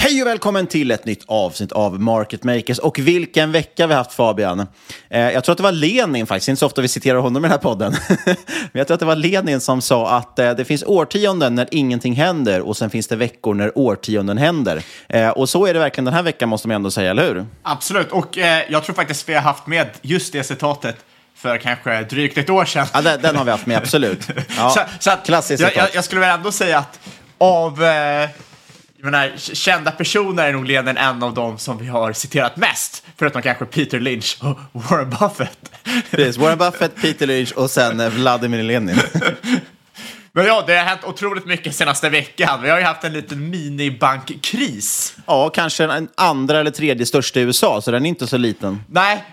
Hej och välkommen till ett nytt avsnitt av Market Makers. Och vilken vecka vi har haft Fabian. Eh, jag tror att det var Lenin faktiskt, inte så ofta vi citerar honom i den här podden. Men jag tror att det var Lenin som sa att eh, det finns årtionden när ingenting händer och sen finns det veckor när årtionden händer. Eh, och så är det verkligen den här veckan måste man ändå säga, eller hur? Absolut, och eh, jag tror faktiskt vi har haft med just det citatet för kanske drygt ett år sedan. Ja, den, den har vi haft med, absolut. Ja, så, så att, klassiskt jag, jag, jag skulle väl ändå säga att av eh, menar, kända personer är nog Lenin en av dem som vi har citerat mest. Förutom kanske Peter Lynch och Warren Buffett. Precis, Warren Buffett, Peter Lynch och sen eh, Vladimir Lenin. Men ja, det har hänt otroligt mycket senaste veckan. Vi har ju haft en liten minibankkris. Ja, kanske den andra eller tredje största i USA, så den är inte så liten. Nej,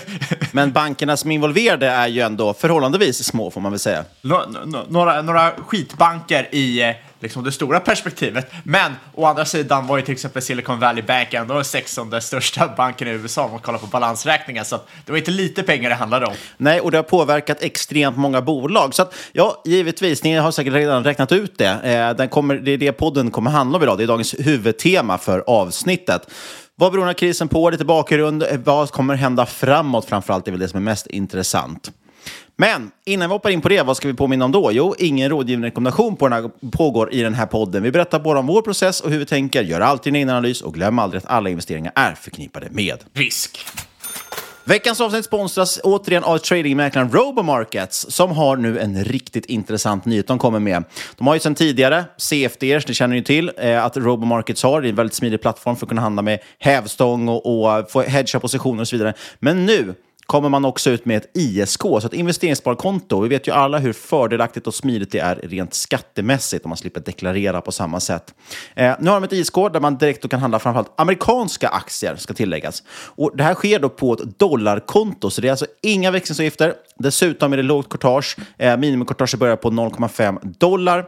Men bankerna som är involverade är ju ändå förhållandevis små, får man väl säga. Nå- nå- några, några skitbanker i eh, liksom det stora perspektivet. Men å andra sidan var ju till exempel Silicon Valley Bank ändå den sextonde största banken i USA om man kollar på balansräkningen. Så det var inte lite pengar det handlade om. Nej, och det har påverkat extremt många bolag. Så att, ja, givetvis, ni har säkert redan räknat ut det. Eh, den kommer, det är det podden kommer handla om idag. Det är dagens huvudtema för avsnittet. Vad beror den här krisen på? Lite bakgrund. Eh, vad kommer hända framåt? Framförallt är väl det som är mest intressant. Men innan vi hoppar in på det, vad ska vi påminna om då? Jo, ingen rådgivande rekommendation på den här, pågår i den här podden. Vi berättar bara om vår process och hur vi tänker, gör alltid en egen analys och glöm aldrig att alla investeringar är förknippade med Risk. Veckans avsnitt sponsras återigen av tradingmäklaren Robomarkets som har nu en riktigt intressant nyhet de kommer med. De har ju sedan tidigare CFDs, det känner ni till, eh, att Robomarkets har. Det är en väldigt smidig plattform för att kunna handla med hävstång och, och få hedga positioner och så vidare. Men nu kommer man också ut med ett ISK, så ett investeringssparkonto. Vi vet ju alla hur fördelaktigt och smidigt det är rent skattemässigt om man slipper deklarera på samma sätt. Eh, nu har de ett ISK där man direkt då kan handla framförallt amerikanska aktier, ska tilläggas. Och det här sker då på ett dollarkonto, så det är alltså inga växlingsavgifter. Dessutom är det lågt courtage. Eh, minimicourtage börjar på 0,5 dollar.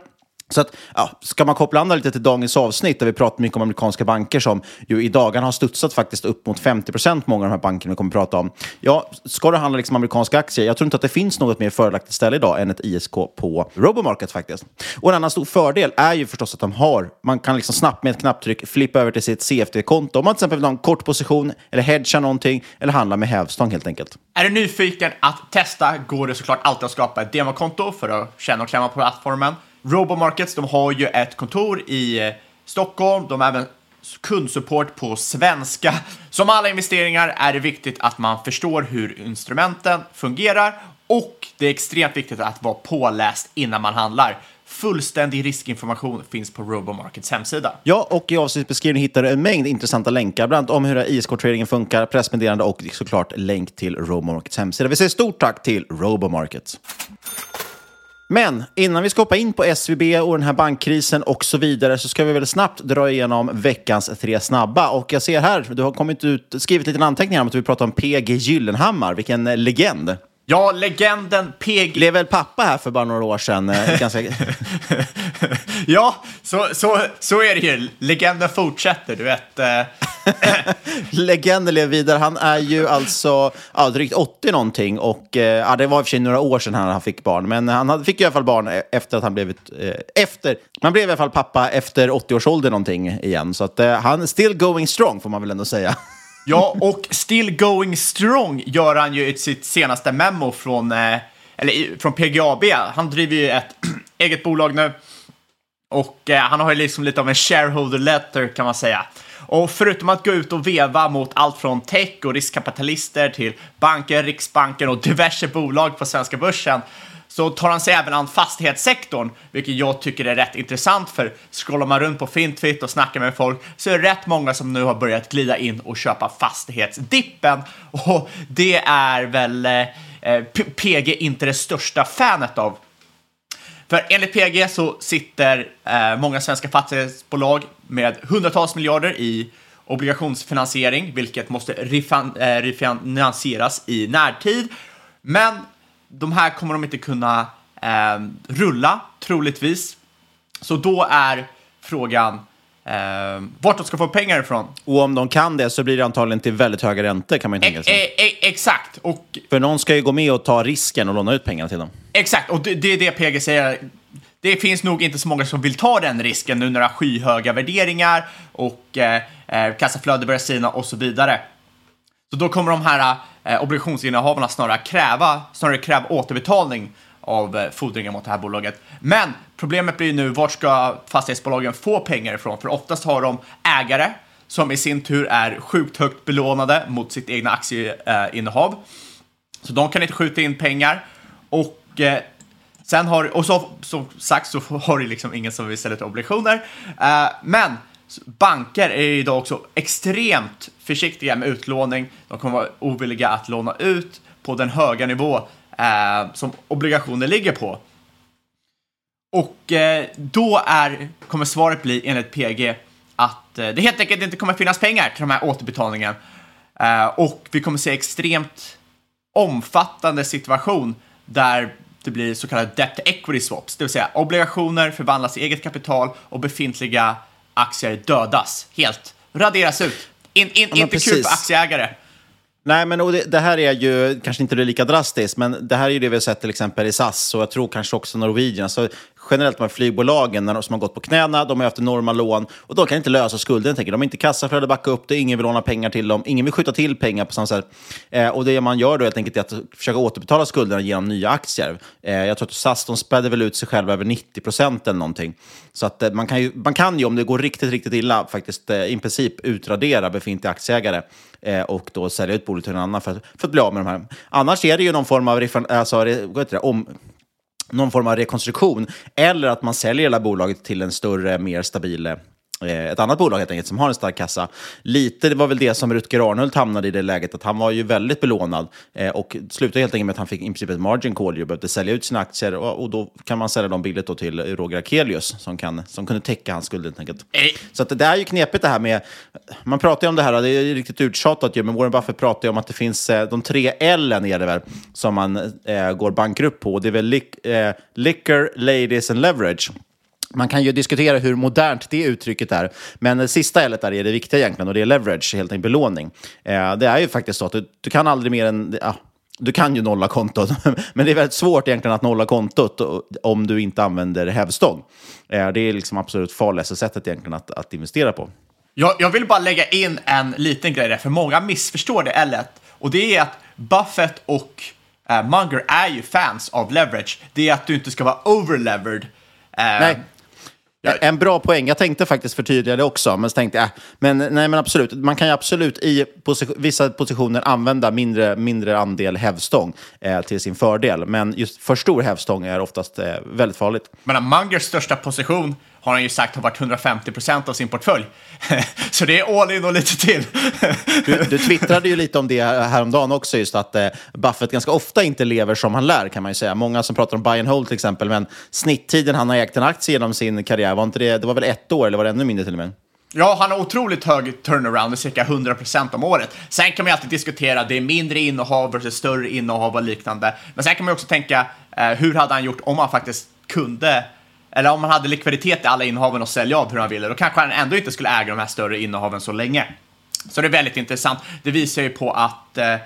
Så att, ja, ska man koppla an lite till dagens avsnitt där vi pratar mycket om amerikanska banker som ju i dagarna har studsat faktiskt upp mot 50 procent, många av de här bankerna vi kommer att prata om. Ja, ska du handla liksom amerikanska aktier? Jag tror inte att det finns något mer fördelaktigt ställe idag än ett ISK på Robomarket faktiskt. Och en annan stor fördel är ju förstås att de har, man kan liksom snabbt med ett knapptryck flippa över till sitt CFD-konto om man till exempel vill ha en kort position eller hedga någonting eller handla med hävstång helt enkelt. Är du nyfiken att testa går det såklart alltid att skapa ett demokonto för att känna och klämma på plattformen. Robomarkets, de har ju ett kontor i eh, Stockholm. De har även kundsupport på svenska. Som alla investeringar är det viktigt att man förstår hur instrumenten fungerar och det är extremt viktigt att vara påläst innan man handlar. Fullständig riskinformation finns på Robomarkets hemsida. Ja, och i avsnittsbeskrivningen hittar du en mängd intressanta länkar, bland annat om hur ISK-tradingen funkar, pressmeddelande och såklart länk till Robomarkets hemsida. Vi säger stort tack till Robomarkets. Men innan vi ska hoppa in på SVB och den här bankkrisen och så vidare så ska vi väl snabbt dra igenom veckans tre snabba. Och jag ser här, du har kommit ut, skrivit lite anteckningar om att vi pratar om PG Gyllenhammar. Vilken legend! Ja, legenden PG... Blev väl pappa här för bara några år sedan. eh, Ganska... ja, så, så, så är det ju. Legenden fortsätter, du vet. eh. Legenden lever vidare. Han är ju alltså ja, drygt 80 någonting och eh, ja, det var i och för sig några år sedan han, fick barn. Men han fick i alla fall barn efter att han blivit, eh, efter, man blev i alla fall pappa efter 80 års ålder någonting igen. Så att eh, han still going strong får man väl ändå säga. Ja, och still going strong gör han ju i sitt senaste memo från, eh, eller från PGAB. Han driver ju ett eget bolag nu och eh, han har ju liksom lite av en shareholder letter kan man säga. Och förutom att gå ut och veva mot allt från tech och riskkapitalister till banker, Riksbanken och diverse bolag på svenska börsen så tar han sig även an fastighetssektorn, vilket jag tycker är rätt intressant för scrollar man runt på Fintwit och snackar med folk så är det rätt många som nu har börjat glida in och köpa fastighetsdippen och det är väl eh, PG inte det största fanet av. För enligt PG så sitter eh, många svenska fastighetsbolag med hundratals miljarder i obligationsfinansiering, vilket måste eh, refinansieras i närtid. Men de här kommer de inte kunna eh, rulla, troligtvis. Så då är frågan eh, vart de ska få pengar ifrån. Och om de kan det så blir det antagligen till väldigt höga räntor kan man ju tänka sig. Eh, eh, exakt, och För någon ska ju gå med och ta risken och låna ut pengarna till dem. Exakt, och det, det är det PG säger. Det finns nog inte så många som vill ta den risken nu när det är skyhöga värderingar och eh, eh, kassaflöde börjar sina och så vidare. Så då kommer de här eh, obligationsinnehavarna snarare kräva, snarare kräva återbetalning av eh, fordringar mot det här bolaget. Men problemet blir ju nu, vart ska fastighetsbolagen få pengar ifrån? För oftast har de ägare som i sin tur är sjukt högt belånade mot sitt egna aktieinnehav. Så de kan inte skjuta in pengar. Och eh, sen har, och så, som sagt så har du liksom ingen som vill sälja ut obligationer. Eh, men banker är idag också extremt försiktiga med utlåning. De kommer vara ovilliga att låna ut på den höga nivå eh, som obligationer ligger på. Och eh, då är, kommer svaret bli enligt PG att eh, det helt enkelt inte kommer finnas pengar till de här återbetalningen. Eh, och vi kommer se extremt omfattande situation där det blir så kallade debt equity swaps, det vill säga obligationer förvandlas till eget kapital och befintliga aktier dödas helt, raderas ut. In, in, men inte kul precis. för aktieägare. Nej, men och det, det här är ju kanske inte det lika drastiskt, men det här är ju det vi har sett till exempel i SAS och jag tror kanske också Norwegian. Alltså, generellt de här flygbolagen när de, som har gått på knäna, de har haft enorma lån och de kan inte lösa skulden. Tänker. De har inte kassaflöde att backa upp det, ingen vill låna pengar till dem, ingen vill skjuta till pengar på samma sätt. Eh, och det man gör då helt enkelt är att försöka återbetala skulderna genom nya aktier. Eh, jag tror att SAS de spädde väl ut sig själva över 90 procent eller någonting. Så att eh, man kan, ju, man kan ju, om det går riktigt, riktigt illa, faktiskt eh, i princip utradera befintliga aktieägare eh, och då sälja ut bolaget till en annan för, att- för att bli av med de här. Annars är det ju någon form av, eh, alltså, vad heter det, om, någon form av rekonstruktion eller att man säljer hela bolaget till en större, mer stabil eh, ett annat bolag helt enkelt som har en stark kassa. Lite, det var väl det som Rutger Arnhult hamnade i det läget, att han var ju väldigt belånad eh, och slutade helt enkelt med att han fick i princip ett margin call och behövde sälja ut sina aktier och, och då kan man sälja dem billigt då till Roger Akelius som, kan, som kunde täcka hans skuld helt enkelt. Så att det är ju knepigt det här med, man pratar ju om det här, det är riktigt uttjatat ju, men Warren Buffett pratar ju om att det finns eh, de tre L är det väl, som man eh, går bankrutt på. Det är väl lic eh, liquor, ladies and leverage. Man kan ju diskutera hur modernt det uttrycket är, men det sista L där är det viktiga egentligen och det är leverage, helt enkelt belåning. Eh, det är ju faktiskt så att du, du kan aldrig mer än... Ja, du kan ju nolla kontot, men det är väldigt svårt egentligen att nolla kontot om du inte använder hävstång. Eh, det är liksom absolut farligaste sättet egentligen att, att investera på. Jag, jag vill bara lägga in en liten grej där, för många missförstår det L1. Och det är att Buffett och uh, Munger är ju fans av leverage. Det är att du inte ska vara overlevered. Uh, Nej. En bra poäng. Jag tänkte faktiskt förtydliga det också, men så tänkte jag, äh, men nej men absolut, man kan ju absolut i position, vissa positioner använda mindre, mindre andel hävstång eh, till sin fördel, men just för stor hävstång är oftast eh, väldigt farligt. Men Mungers största position har han ju sagt har varit 150 procent av sin portfölj. Så det är all in och lite till. du, du twittrade ju lite om det häromdagen också, just att eh, Buffett ganska ofta inte lever som han lär, kan man ju säga. Många som pratar om buy and hold till exempel, men snitttiden han har ägt en aktie genom sin karriär, var inte det, det var väl ett år, eller var det ännu mindre till och med? Ja, han har otroligt hög turnaround, cirka 100% om året. Sen kan man ju alltid diskutera, det är mindre innehav versus större innehav och liknande. Men sen kan man ju också tänka, eh, hur hade han gjort om han faktiskt kunde eller om han hade likviditet i alla innehaven och sälja av hur han ville, då kanske han ändå inte skulle äga de här större innehaven så länge. Så det är väldigt intressant. Det visar ju på att eh,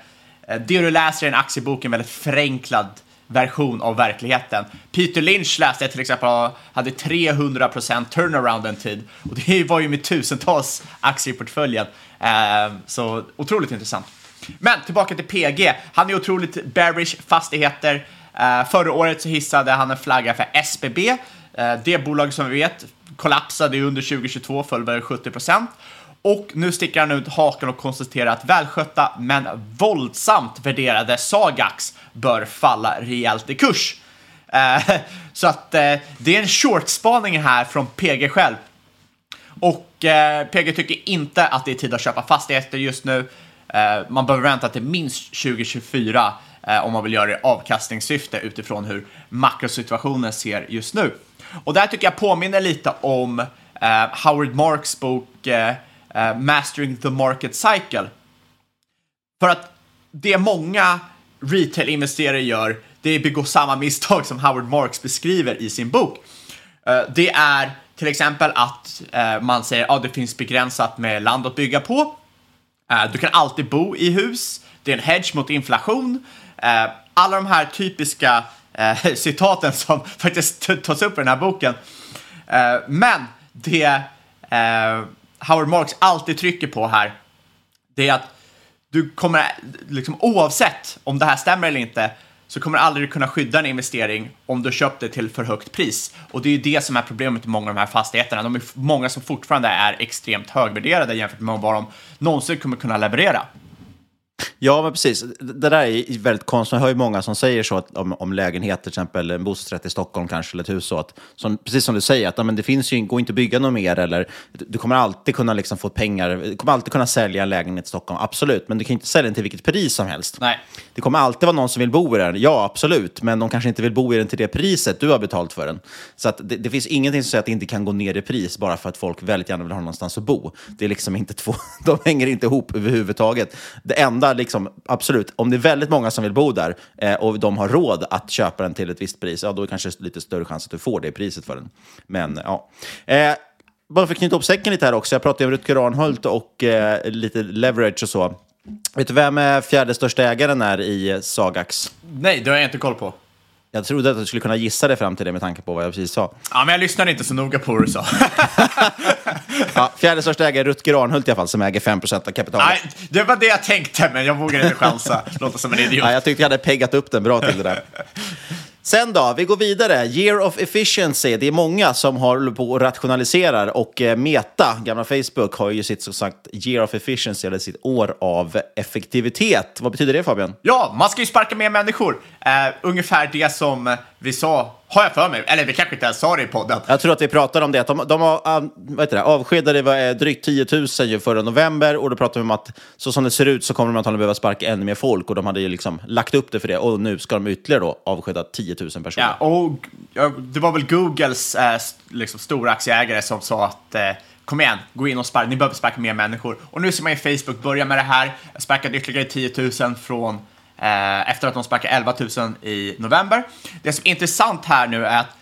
det du läser i en aktiebok är en väldigt förenklad version av verkligheten. Peter Lynch läste jag till exempel hade 300% turnaround en tid och det var ju med tusentals aktier i portföljen. Eh, så otroligt intressant. Men tillbaka till PG. Han är otroligt bearish fastigheter. Eh, förra året så hissade han en flagga för SBB Eh, det bolag som vi vet kollapsade under 2022, föll väl 70 procent. Och nu sticker han ut haken och konstaterar att välskötta men våldsamt värderade Sagax bör falla rejält i kurs. Eh, så att eh, det är en shortspaning här från PG själv. Och eh, PG tycker inte att det är tid att köpa fastigheter just nu. Eh, man behöver vänta till minst 2024 om man vill göra det i avkastningssyfte utifrån hur makrosituationen ser just nu. Och det här tycker jag påminner lite om eh, Howard Marks bok eh, eh, Mastering the Market Cycle. För att det många retail-investerare gör, det är att begå samma misstag som Howard Marks beskriver i sin bok. Eh, det är till exempel att eh, man säger att ah, det finns begränsat med land att bygga på. Eh, du kan alltid bo i hus. Det är en hedge mot inflation. Eh, alla de här typiska eh, citaten som faktiskt tas upp i den här boken. Eh, men det eh, Howard Marks alltid trycker på här, det är att du kommer, liksom, oavsett om det här stämmer eller inte, så kommer du aldrig kunna skydda en investering om du köpt det till för högt pris. Och det är ju det som är problemet med många av de här fastigheterna. De är många som fortfarande är extremt högvärderade jämfört med vad de någonsin kommer kunna leverera. Ja, men precis. Det där är väldigt konstigt. Jag hör ju många som säger så att, om, om lägenheter, till exempel en bostadsrätt i Stockholm kanske, eller ett hus. Så att, som, precis som du säger, att men det finns ju, går inte att bygga något mer. Eller, du kommer alltid kunna liksom få pengar, du kommer alltid kunna sälja en lägenhet i Stockholm, absolut. Men du kan inte sälja den till vilket pris som helst. Nej. Det kommer alltid vara någon som vill bo i den, ja absolut. Men de kanske inte vill bo i den till det priset du har betalt för den. Så att det, det finns ingenting som säger att det inte kan gå ner i pris bara för att folk väldigt gärna vill ha någonstans att bo. Det är liksom inte två, de hänger inte ihop överhuvudtaget. Det enda liksom absolut, om det är väldigt många som vill bo där eh, och de har råd att köpa den till ett visst pris, ja, då är det kanske lite större chans att du får det priset för den. Men ja. Eh, bara för att knyta upp säcken lite här också, jag pratade om Rutger Arnhult och eh, lite leverage och så. Vet du vem är fjärde största ägaren är i eh, Sagax? Nej, det har jag inte koll på. Jag trodde att du skulle kunna gissa det fram till det med tanke på vad jag precis sa. Ja, men jag lyssnade inte så noga på vad du sa. ja, fjärde största ägare är Rutger Arnhult i alla fall, som äger 5% av kapitalet. Nej, det var det jag tänkte, men jag vågade inte chansa. Låter som en idiot. Ja, jag tyckte jag hade peggat upp den bra till det där. Sen då, vi går vidare. Year of efficiency. Det är många som håller på och rationaliserar och eh, Meta, gamla Facebook, har ju sitt som sagt year of efficiency, eller sitt år av effektivitet. Vad betyder det Fabian? Ja, man ska ju sparka mer människor. Eh, ungefär det som eh, vi sa, har jag för mig, eller vi kanske inte ens sa det i podden. Jag tror att vi pratade om det. Att de, de har, ah, vad det, avskedade var, drygt 10 000 ju förra november och då pratade vi om att så som det ser ut så kommer de antagligen behöva sparka ännu mer folk och de hade ju liksom lagt upp det för det och nu ska de ytterligare då avskeda 10 000 personer. Ja, och ja, det var väl Googles eh, liksom, stora aktieägare som sa att eh, kom igen, gå in och sparka, ni behöver sparka mer människor. Och nu ser man ju Facebook börja med det här, sparkade ytterligare 10 000 från Eh, efter att de sparkade 11 000 i november. Det som är intressant här nu är att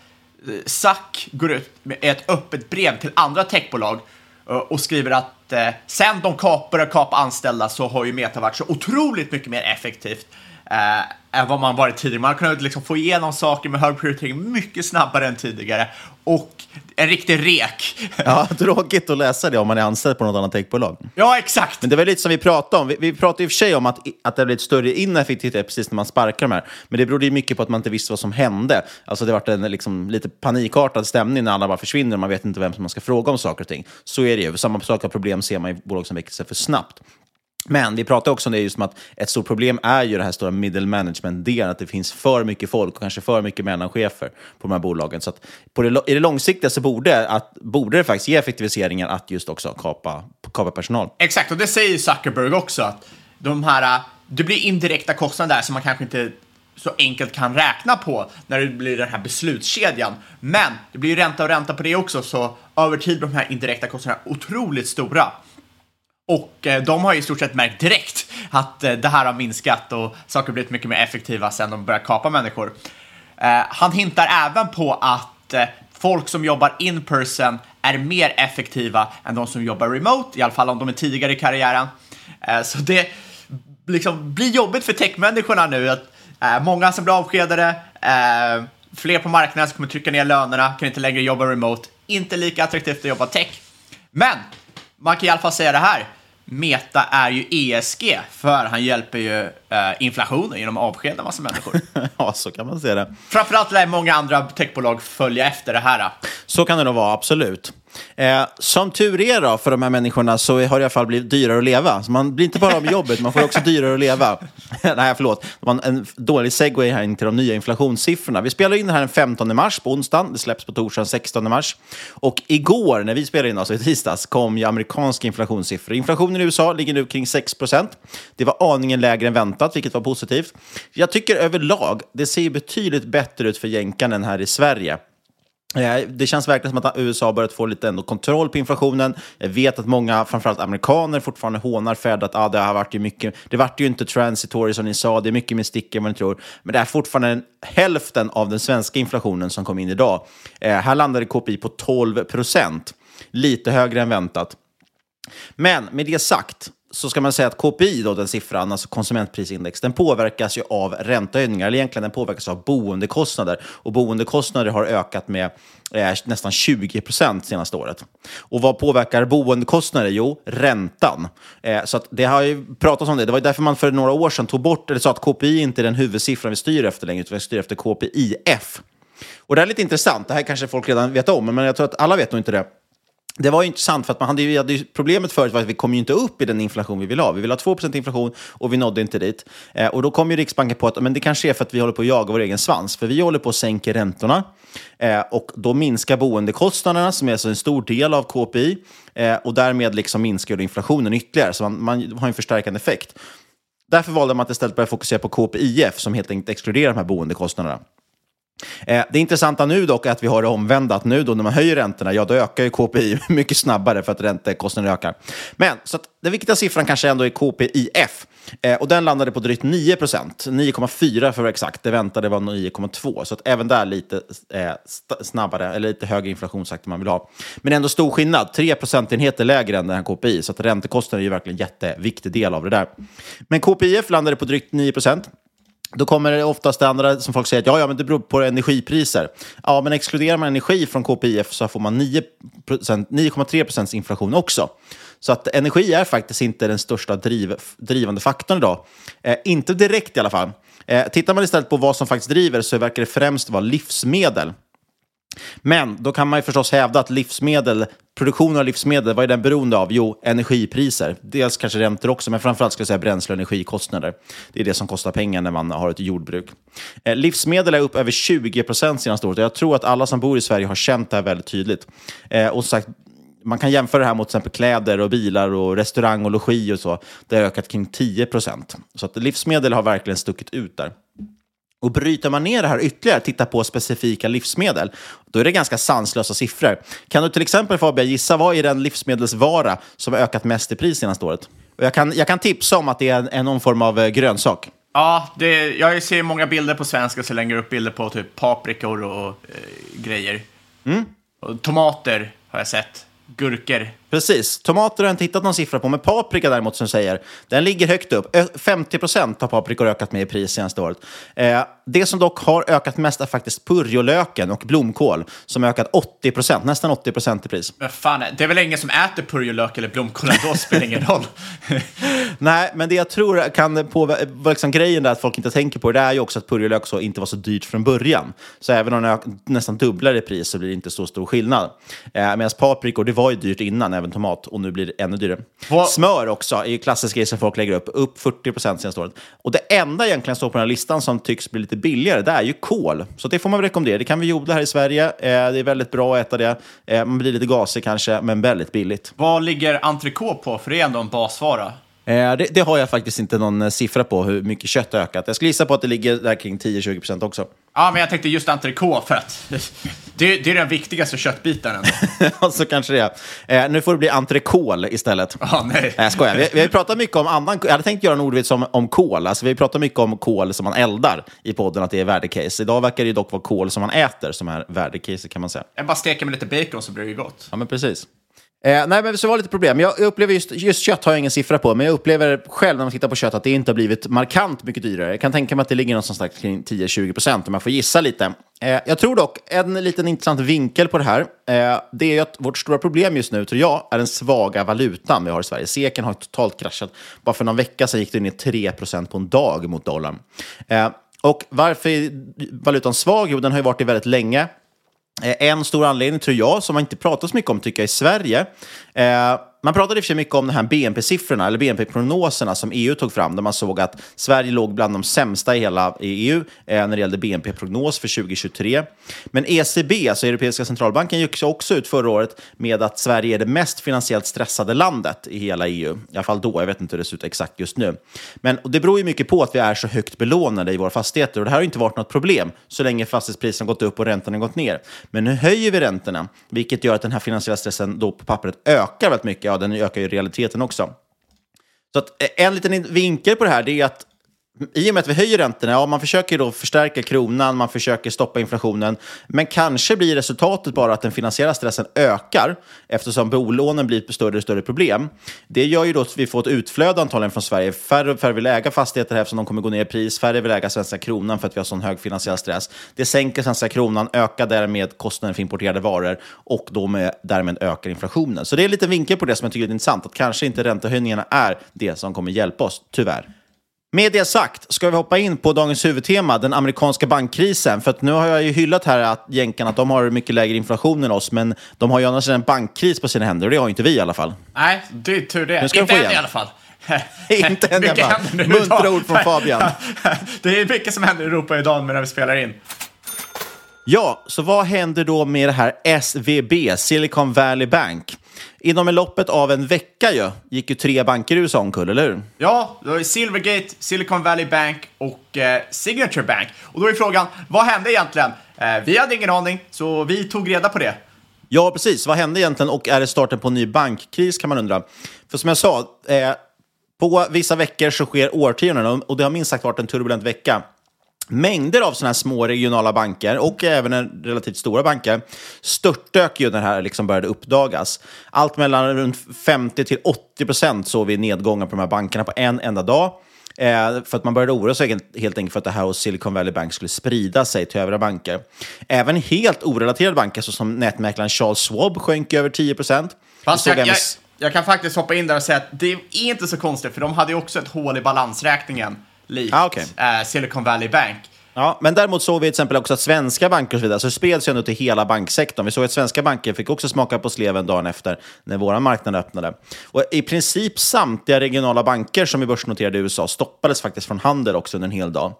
Sack Zack går ut med ett öppet brev till andra techbolag eh, och skriver att eh, sen de kap, började kapa anställda så har ju Meta varit så otroligt mycket mer effektivt eh, än vad man varit tidigare. Man har kunnat liksom få igenom saker med hög prioritering mycket snabbare än tidigare och en riktig rek. Ja, tråkigt att läsa det om man är anställd på något annat techbolag. Ja, exakt. Men det var lite som vi pratade om. Vi, vi pratade i och för sig om att, att det har blivit större ineffektivitet precis när man sparkar de här. Men det berodde ju mycket på att man inte visste vad som hände. Alltså det var en liksom, lite panikartad stämning när alla bara försvinner och man vet inte vem som man ska fråga om saker och ting. Så är det ju. Samma sak av problem ser man i bolag som växer för snabbt. Men vi pratar också om det just med att ett stort problem är ju det här stora middle management-delen, att det finns för mycket folk och kanske för mycket mellanchefer på de här bolagen. Så att på det, i det långsiktiga så borde, att, borde det faktiskt ge effektiviseringar att just också kapa, kapa personal. Exakt, och det säger Zuckerberg också. Att de här, äh, det blir indirekta kostnader där som man kanske inte så enkelt kan räkna på när det blir den här beslutskedjan. Men det blir ju ränta och ränta på det också, så över tid blir de här indirekta kostnaderna otroligt stora. Och eh, de har ju i stort sett märkt direkt att eh, det här har minskat och saker har blivit mycket mer effektiva sen de började kapa människor. Eh, han hintar även på att folk som jobbar in person är mer effektiva än de som jobbar remote, i alla fall om de är tidigare i karriären. Så det liksom blir jobbigt för techmänniskorna nu. Att, många som blir avskedade, fler på marknaden som kommer trycka ner lönerna, kan inte längre jobba remote. Inte lika attraktivt att jobba tech. Men man kan i alla fall säga det här. Meta är ju ESG, för han hjälper ju eh, inflationen genom att avskeda massa människor. ja, så kan man säga det. Framförallt lär många andra techbolag följa efter det här. Så kan det nog vara, absolut. Eh, som tur är då för de här människorna så har det i alla fall blivit dyrare att leva. Så man blir inte bara av med jobbet, man får också dyrare att leva. Nej, förlåt. Det var en, dålig segway här in till de nya inflationssiffrorna. Vi spelar in det här den 15 mars på onsdagen. Det släpps på torsdagen 16 mars. Och igår, när vi spelade in, alltså i tisdags, kom ju amerikanska inflationssiffror. Inflationen i USA ligger nu kring 6 procent. Det var aningen lägre än väntat, vilket var positivt. Jag tycker överlag, det ser betydligt bättre ut för jänkarna än här i Sverige. Eh, det känns verkligen som att USA börjat få lite ändå kontroll på inflationen. Jag vet att många, framförallt amerikaner, fortfarande hånar Fed att ah, det har varit ju mycket, det vart ju inte transitory som ni sa, det är mycket mer stick än vad ni tror. Men det är fortfarande en, hälften av den svenska inflationen som kom in idag. Eh, här landade KPI på 12 procent, lite högre än väntat. Men med det sagt så ska man säga att KPI, då, den siffran, alltså konsumentprisindex, den påverkas ju av räntehöjningar, eller egentligen den påverkas av boendekostnader. Och boendekostnader har ökat med eh, nästan 20 procent senaste året. Och vad påverkar boendekostnader? Jo, räntan. Eh, så att det har ju pratats om det. Det var därför man för några år sedan tog bort, eller sa att KPI inte är den huvudsiffran vi styr efter längre, utan vi styr efter KPIF. Och det här är lite intressant, det här kanske folk redan vet om, men jag tror att alla vet nog inte det. Det var ju intressant för att man hade, ju, hade ju problemet förut var att vi kom ju inte upp i den inflation vi ville ha. Vi ville ha 2% inflation och vi nådde inte dit. Eh, och då kom ju Riksbanken på att men det kanske är för att vi håller på att jaga vår egen svans. För vi håller på att sänka räntorna eh, och då minskar boendekostnaderna som är alltså en stor del av KPI eh, och därmed liksom minskar inflationen ytterligare. Så man, man har en förstärkande effekt. Därför valde man att istället börja fokusera på KPIF som helt enkelt exkluderar de här boendekostnaderna. Eh, det intressanta nu dock är att vi har det omvända, att nu då när man höjer räntorna, ja då ökar ju KPI mycket snabbare för att räntekostnaden ökar. Men så att den viktiga siffran kanske ändå är KPIF. Eh, och den landade på drygt 9 procent, 9,4 för att vara exakt. Det väntade var 9,2. Så att även där lite eh, snabbare, eller lite högre inflationstakt än man vill ha. Men ändå stor skillnad, 3 procentenheter lägre än den här KPI. Så att räntekostnaden är ju verkligen en jätteviktig del av det där. Men KPIF landade på drygt 9 procent. Då kommer det oftast det andra som folk säger att ja, ja, men det beror på energipriser. Ja, men exkluderar man energi från KPIF så får man 9,3 procents inflation också. Så att energi är faktiskt inte den största driv, drivande faktorn idag. Eh, inte direkt i alla fall. Eh, tittar man istället på vad som faktiskt driver så verkar det främst vara livsmedel. Men då kan man ju förstås hävda att livsmedel produktionen av livsmedel, vad är den beroende av? Jo, energipriser. Dels kanske räntor också, men framförallt ska jag säga bränsle och energikostnader. Det är det som kostar pengar när man har ett jordbruk. Eh, livsmedel är upp över 20 procent senaste året. Jag tror att alla som bor i Sverige har känt det här väldigt tydligt. Eh, och sagt, man kan jämföra det här mot till exempel kläder och bilar och restaurang och logi och så. Det har ökat kring 10 procent. Så att livsmedel har verkligen stuckit ut där. Och bryter man ner det här ytterligare, titta på specifika livsmedel, då är det ganska sanslösa siffror. Kan du till exempel Fabian gissa vad är den livsmedelsvara som har ökat mest i pris senaste året? Och jag, kan, jag kan tipsa om att det är en, någon form av eh, grönsak. Ja, det, jag ser många bilder på svenska så lägger upp bilder på typ paprikor och eh, grejer. Mm. Och tomater har jag sett. Gurkor. Precis. Tomater har jag inte hittat någon siffra på, men paprika däremot som säger, den ligger högt upp. Ö 50 procent har paprikor ökat med i pris senaste året. Eh, det som dock har ökat mest är faktiskt purjolöken och blomkål, som har ökat 80 procent, nästan 80 procent i pris. Men fan, det är väl ingen som äter purjolök eller blomkål då spelar ingen roll. Nej, men det jag tror kan påverka, liksom grejen där att folk inte tänker på det, det är ju också att purjolök så inte var så dyrt från början. Så även om den nästan dubblar i pris så blir det inte så stor skillnad. Eh, Medan paprikor, det var ju dyrt innan, även tomat, och nu blir det ännu dyrare. Vad- Smör också är ju klassisk grej som folk lägger upp, upp 40 procent senaste året. Och det enda egentligen står på den här listan som tycks bli lite billigare, det är ju kål. Så det får man väl rekommendera. Det kan vi odla här i Sverige. Eh, Det är väldigt bra att äta det. Eh, Man blir lite gasig kanske, men väldigt billigt. Vad ligger entrecote på? För det är ändå en basvara. Eh, det, det har jag faktiskt inte någon eh, siffra på hur mycket kött har ökat. Jag skulle gissa på att det ligger där kring 10-20 procent också. Ja, men jag tänkte just entrecote för att det, det är den viktigaste köttbiten. Ja, så kanske det är. Eh, nu får det bli entrecôte istället. Ja, nej. Nej, jag skojar. Vi, vi har pratat mycket om annan... Jag hade tänkt göra en ordvits om, om kol. Alltså, vi har pratat mycket om kol som man eldar i podden, att det är värdecase. Idag verkar det dock vara kol som man äter som är värdecase, kan man säga. Jag bara steker med lite bacon så blir det ju gott. Ja, men precis. Eh, nej, men så var det lite problem. Jag upplever just, just kött har jag ingen siffra på, men jag upplever själv när man tittar på kött att det inte har blivit markant mycket dyrare. Jag kan tänka mig att det ligger någonstans kring 10-20 procent om jag får gissa lite. Eh, jag tror dock, en liten intressant vinkel på det här, eh, det är ju att vårt stora problem just nu, tror jag, är den svaga valutan vi har i Sverige. Seken har totalt kraschat. Bara för någon vecka sedan gick det ner 3 procent på en dag mot dollarn. Eh, och varför är valutan svag? Jo, den har ju varit det väldigt länge. Eh, en stor anledning, tror jag, som man inte pratar så mycket om tycker jag i Sverige. Eh, man pratade i och för sig mycket om de här BNP-siffrorna, eller BNP-prognoserna som EU tog fram, där man såg att Sverige låg bland de sämsta i hela EU eh, när det gällde BNP-prognos för 2023. Men ECB, alltså Europeiska centralbanken, gick också ut förra året med att Sverige är det mest finansiellt stressade landet i hela EU. I alla fall då, jag vet inte hur det ser ut exakt just nu. Men det beror ju mycket på att vi är så högt belånade i våra fastigheter och det här har inte varit något problem så länge fastighetspriserna gått upp och räntorna gått ner. Men nu höjer vi räntorna, vilket gör att den här finansiella stressen då på pappret ökar väldigt mycket. Ja, den ökar ju realiteten också. Så att eh, en liten vinkel på det här är att i och med att vi höjer räntorna, ja, man försöker då förstärka kronan, man försöker stoppa inflationen, men kanske blir resultatet bara att den finansiella stressen ökar eftersom bolånen blir ett större och större problem. Det gör ju då att vi får ett utflöde antagligen från Sverige. Färre och färre vill äga fastigheter här eftersom de kommer gå ner i pris, färre vill äga svenska kronan för att vi har sån hög finansiell stress. Det sänker svenska kronan, ökar därmed kostnaden för importerade varor och då med, därmed ökar inflationen. Så det är en liten vinkel på det som jag tycker är intressant, att kanske inte räntehöjningarna är det som kommer hjälpa oss, tyvärr. Med det sagt ska vi hoppa in på dagens huvudtema, den amerikanska bankkrisen. För att nu har jag ju hyllat här att jänkarna att de har mycket lägre inflation än oss, men de har ju annars en bankkris på sina händer och det har ju inte vi i alla fall. Nej, det är tur det. Nu ska de Inte få än i alla fall. Inte än i alla fall. Muntra ord från Fabian. det är mycket som händer i Europa idag när vi spelar in. Ja, så vad händer då med det här SVB, Silicon Valley Bank? Inom loppet av en vecka ju, gick ju tre banker i USA omkull, eller hur? Ja, det var ju Silvergate, Silicon Valley Bank och eh, Signature Bank. Och då är frågan, vad hände egentligen? Eh, vi hade ingen aning, så vi tog reda på det. Ja, precis. Vad hände egentligen och är det starten på en ny bankkris kan man undra. För som jag sa, eh, på vissa veckor så sker årtionden och det har minst sagt varit en turbulent vecka. Mängder av sådana här små regionala banker och även en relativt stora banker störtdök ju när det här liksom började uppdagas. Allt mellan runt 50 till 80 procent såg vi nedgångar på de här bankerna på en enda dag. Eh, för att man började oroa sig helt- helt enkelt för att det här hos Silicon Valley Bank skulle sprida sig till övriga banker. Även helt orelaterade banker såsom nätmäklaren Charles Schwab sjönk över 10 procent. Fast jag, jag, jag kan faktiskt hoppa in där och säga att det är inte så konstigt, för de hade ju också ett hål i balansräkningen likt Ah, okej. eh, Silicon Valley Bank. Ja, men däremot såg vi till exempel också att svenska banker och så vidare, så spreds ju ändå till hela banksektorn. Vi såg att svenska banker fick också smaka på sleven dagen efter när våra marknader öppnade. Och i princip samtliga regionala banker som är börsnoterade i USA stoppades faktiskt från handel också under en hel dag.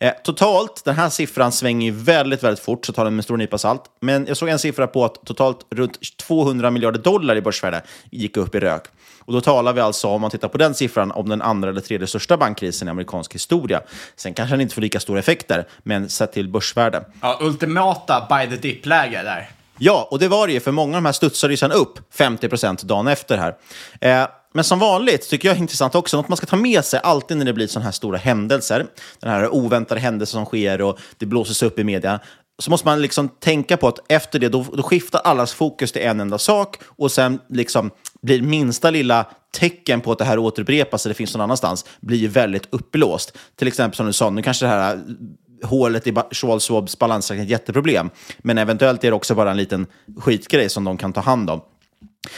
Eh, totalt, den här siffran svänger ju väldigt, väldigt fort, så ta den med stor nypa salt. Men jag såg en siffra på att totalt runt 200 miljarder dollar i börsvärde gick upp i rök. Och då talar vi alltså, om man tittar på den siffran, om den andra eller tredje största bankkrisen i amerikansk historia. Sen kanske den inte får lika stora effekter, men sett till börsvärde. Ja, ultimata buy the dip-läge där. Ja, och det var det ju, för många av de här studsade ju sen upp 50 procent dagen efter här. Eh, men som vanligt tycker jag är intressant också, något man ska ta med sig alltid när det blir sådana här stora händelser, den här oväntade händelser som sker och det blåses upp i media, så måste man liksom tänka på att efter det, då, då skiftar allas fokus till en enda sak och sen liksom blir minsta lilla tecken på att det här återupprepas eller finns någon annanstans, blir väldigt uppblåst. Till exempel som du sa, nu kanske det här eh, hålet i Charles Schwabs balansräkning är ett jätteproblem, men eventuellt är det också bara en liten skitgrej som de kan ta hand om.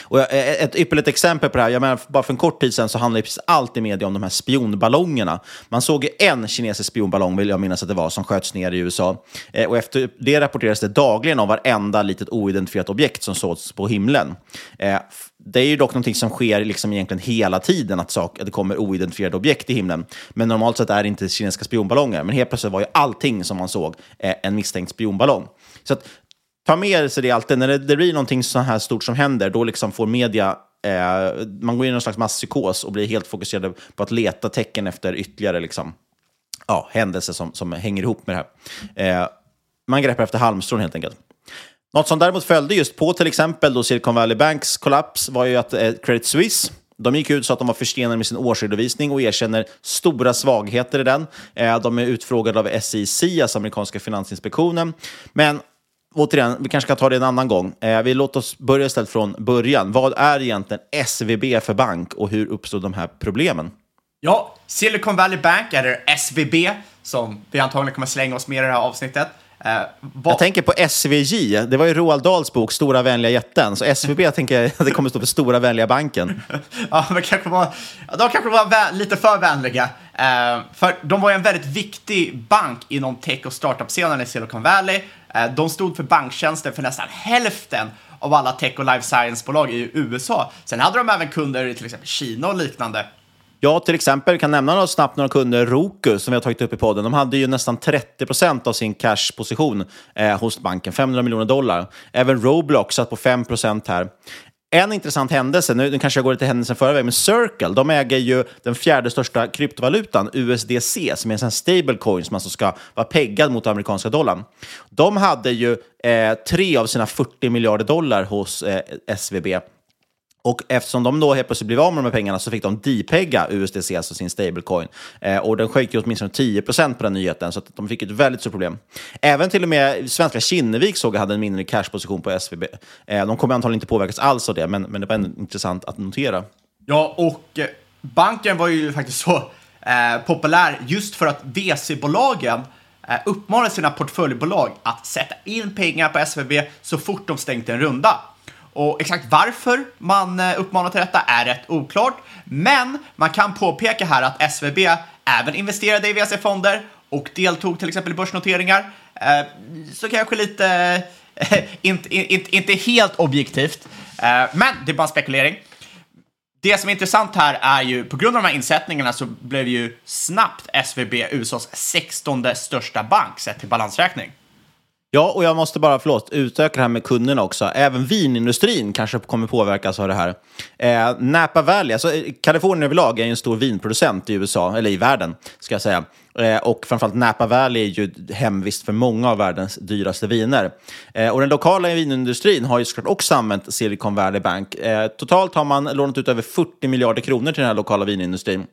Och ett ypperligt exempel på det här, jag menar, bara för en kort tid sedan så handlade precis allt i media om de här spionballongerna. Man såg en kinesisk spionballong, vill jag minnas att det var, som sköts ner i USA. Eh, och efter det rapporterades det dagligen om varenda litet oidentifierat objekt som sågs på himlen. Eh, det är ju dock någonting som sker liksom egentligen hela tiden, att, sak, att det kommer oidentifierade objekt i himlen. Men normalt sett är det inte kinesiska spionballonger. Men helt plötsligt var ju allting som man såg eh, en misstänkt spionballong. Så att, ta med sig det alltid. När det, det blir någonting så här stort som händer, då liksom får media eh, man går in i någon slags masspsykos och blir helt fokuserad på att leta tecken efter ytterligare liksom, ja, händelser som, som hänger ihop med det här. Eh, man greppar efter halmstrån helt enkelt. Något som däremot följde just på till exempel då Silicon Valley Banks kollaps var ju att eh, Credit Suisse de gick ut så att de var försenade med sin årsredovisning och erkänner stora svagheter i den. Eh, de är utfrågade av SEC, alltså amerikanska finansinspektionen. Men återigen, vi kanske ska ta det en annan gång. Eh, vi låter oss börja istället från början. Vad är egentligen SVB för bank och hur uppstod de här problemen? Ja, Silicon Valley Bank, eller SVB, som vi antagligen kommer slänga oss med i det här avsnittet. Eh, vad... Jag tänker på SVJ, det var ju Roald Dahls bok Stora vänliga jätten, så SVB tänker jag det kommer stå för Stora vänliga banken. ja, men kanske var, de kanske var lite för vänliga. Eh, för de var ju en väldigt viktig bank inom tech och startup-scenen i Silicon Valley. Eh, de stod för banktjänster för nästan hälften av alla tech och life science-bolag i USA. Sen hade de även kunder i till exempel Kina och liknande. Ja, till exempel kan nämna något snabbt några kunder, Roku, som vi har tagit upp i podden. De hade ju nästan 30 procent av sin cashposition eh, hos banken, 500 miljoner dollar. Även Roblox satt på 5 procent här. En intressant händelse, nu, nu kanske jag går lite händelsen förväg, men Circle, de äger ju den fjärde största kryptovalutan, USDC, som är en stablecoin som alltså ska vara peggad mot amerikanska dollarn. De hade ju eh, tre av sina 40 miljarder dollar hos eh, SVB och eftersom de då helt plötsligt blev av med de här pengarna så fick de depegga USDC, alltså sin stablecoin. Eh, och den sjönk ju åtminstone 10% på den nyheten, så att de fick ett väldigt stort problem. Även till och med svenska Kinnevik såg jag hade en mindre cashposition på SVB. Eh, de kommer antagligen inte påverkas alls av det, men, men det var ändå intressant att notera. Ja, och eh, banken var ju faktiskt så eh, populär just för att VC-bolagen eh, uppmanade sina portföljbolag att sätta in pengar på SVB så fort de stängt en runda. Och exakt varför man eh, uppmanar till detta är rätt oklart, men man kan påpeka här att SVB även investerade i VC-fonder och deltog till exempel i börsnoteringar. Eh, så kanske lite, eh, inte, inte, inte helt objektivt, men det är bara en spekulering. Det som är intressant här är ju, på grund av de här insättningarna så blev ju snabbt SVB USAs 16 största bank sett till balansräkning. Ja, och jag måste bara, förlåt, utöka det här med kunderna också. Även vinindustrin kanske kommer påverkas av det här. Eh, Napa Valley, alltså eh, Kalifornien överlag är ju en stor vinproducent i USA, eller i världen, ska jag säga. Eh, och framförallt Napa Valley är ju hemvist för många av världens dyraste viner. Eh, och den lokala vinindustrin har ju såklart också använt Silicon Valley Bank. Eh, totalt har man lånat ut över 40 miljarder kronor till den här lokala vinindustrin.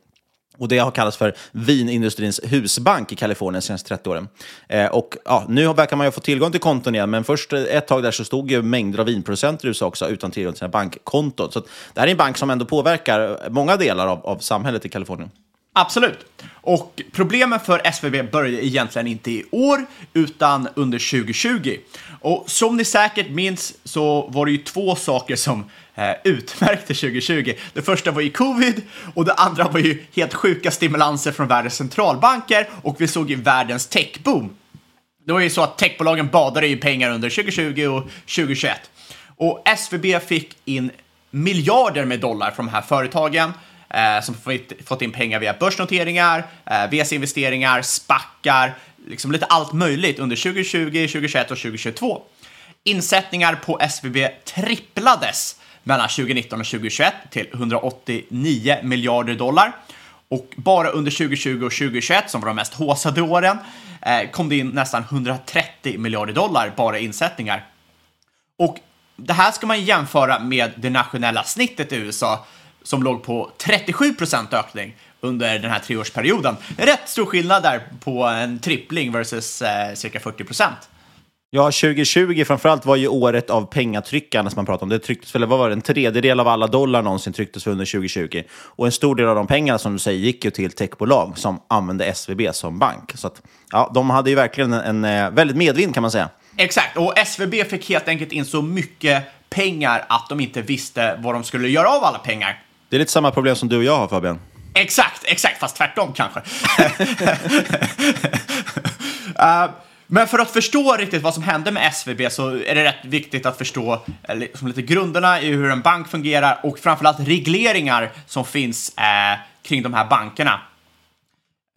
Och Det har kallats för vinindustrins husbank i Kalifornien de senaste 30 åren. Eh, och ja, Nu verkar man ju få tillgång till konton igen, men först ett tag där så stod ju mängder av vinproducenter i USA också utan tillgång till sina bankkonton. Så det här är en bank som ändå påverkar många delar av, av samhället i Kalifornien. Absolut. Och problemen för SVB började egentligen inte i år, utan under 2020. Och som ni säkert minns så var det ju två saker som eh, utmärkte 2020. Det första var ju covid och det andra var ju helt sjuka stimulanser från världens centralbanker och vi såg ju världens techboom. Det var ju så att techbolagen badade i pengar under 2020 och 2021. Och SVB fick in miljarder med dollar från de här företagen eh, som fått, fått in pengar via börsnoteringar, eh, VC-investeringar, spackar, liksom lite allt möjligt under 2020, 2021 och 2022. Insättningar på SVB tripplades mellan 2019 och 2021 till 189 miljarder dollar. Och bara under 2020 och 2021, som var de mest håsade åren, eh, kom det in nästan 130 miljarder dollar bara i insättningar. Och det här ska man jämföra med det nationella snittet i USA som låg på 37 procent ökning under den här treårsperioden. Rätt stor skillnad där på en trippling versus eh, cirka 40 procent. Ja, 2020 framförallt var ju året av pengatryckarna som man pratade om. Det trycktes väl, vad var det, en tredjedel av alla dollar någonsin trycktes under 2020. Och en stor del av de pengarna som du säger gick ju till techbolag som använde SVB som bank. Så att, ja, de hade ju verkligen en, en eh, väldigt medvind kan man säga. Exakt, och SVB fick helt enkelt in så mycket pengar att de inte visste vad de skulle göra av alla pengar. Det är lite samma problem som du och jag har Fabian. Exakt, exakt, fast tvärtom kanske. uh, men för att förstå riktigt vad som hände med SVB så är det rätt viktigt att förstå eh, liksom lite grunderna i hur en bank fungerar och framförallt regleringar som finns eh, kring de här bankerna.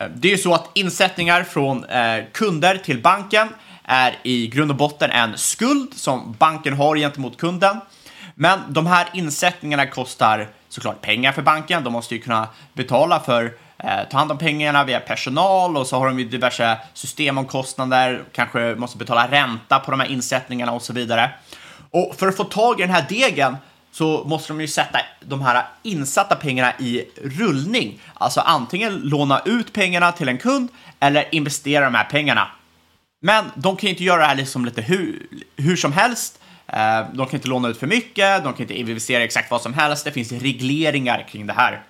Eh, det är ju så att insättningar från eh, kunder till banken är i grund och botten en skuld som banken har gentemot kunden. Men de här insättningarna kostar såklart pengar för banken. De måste ju kunna betala för eh, ta hand om pengarna via personal och så har de ju diverse systemomkostnader, kanske måste betala ränta på de här insättningarna och så vidare. Och för att få tag i den här degen så måste de ju sätta de här insatta pengarna i rullning. Alltså antingen låna ut pengarna till en kund eller investera de här pengarna. Men de kan ju inte göra det här liksom lite hur, hur som helst. Eh, de kan inte låna ut för mycket, de kan inte investera exakt vad som helst. Det finns regleringar kring det här.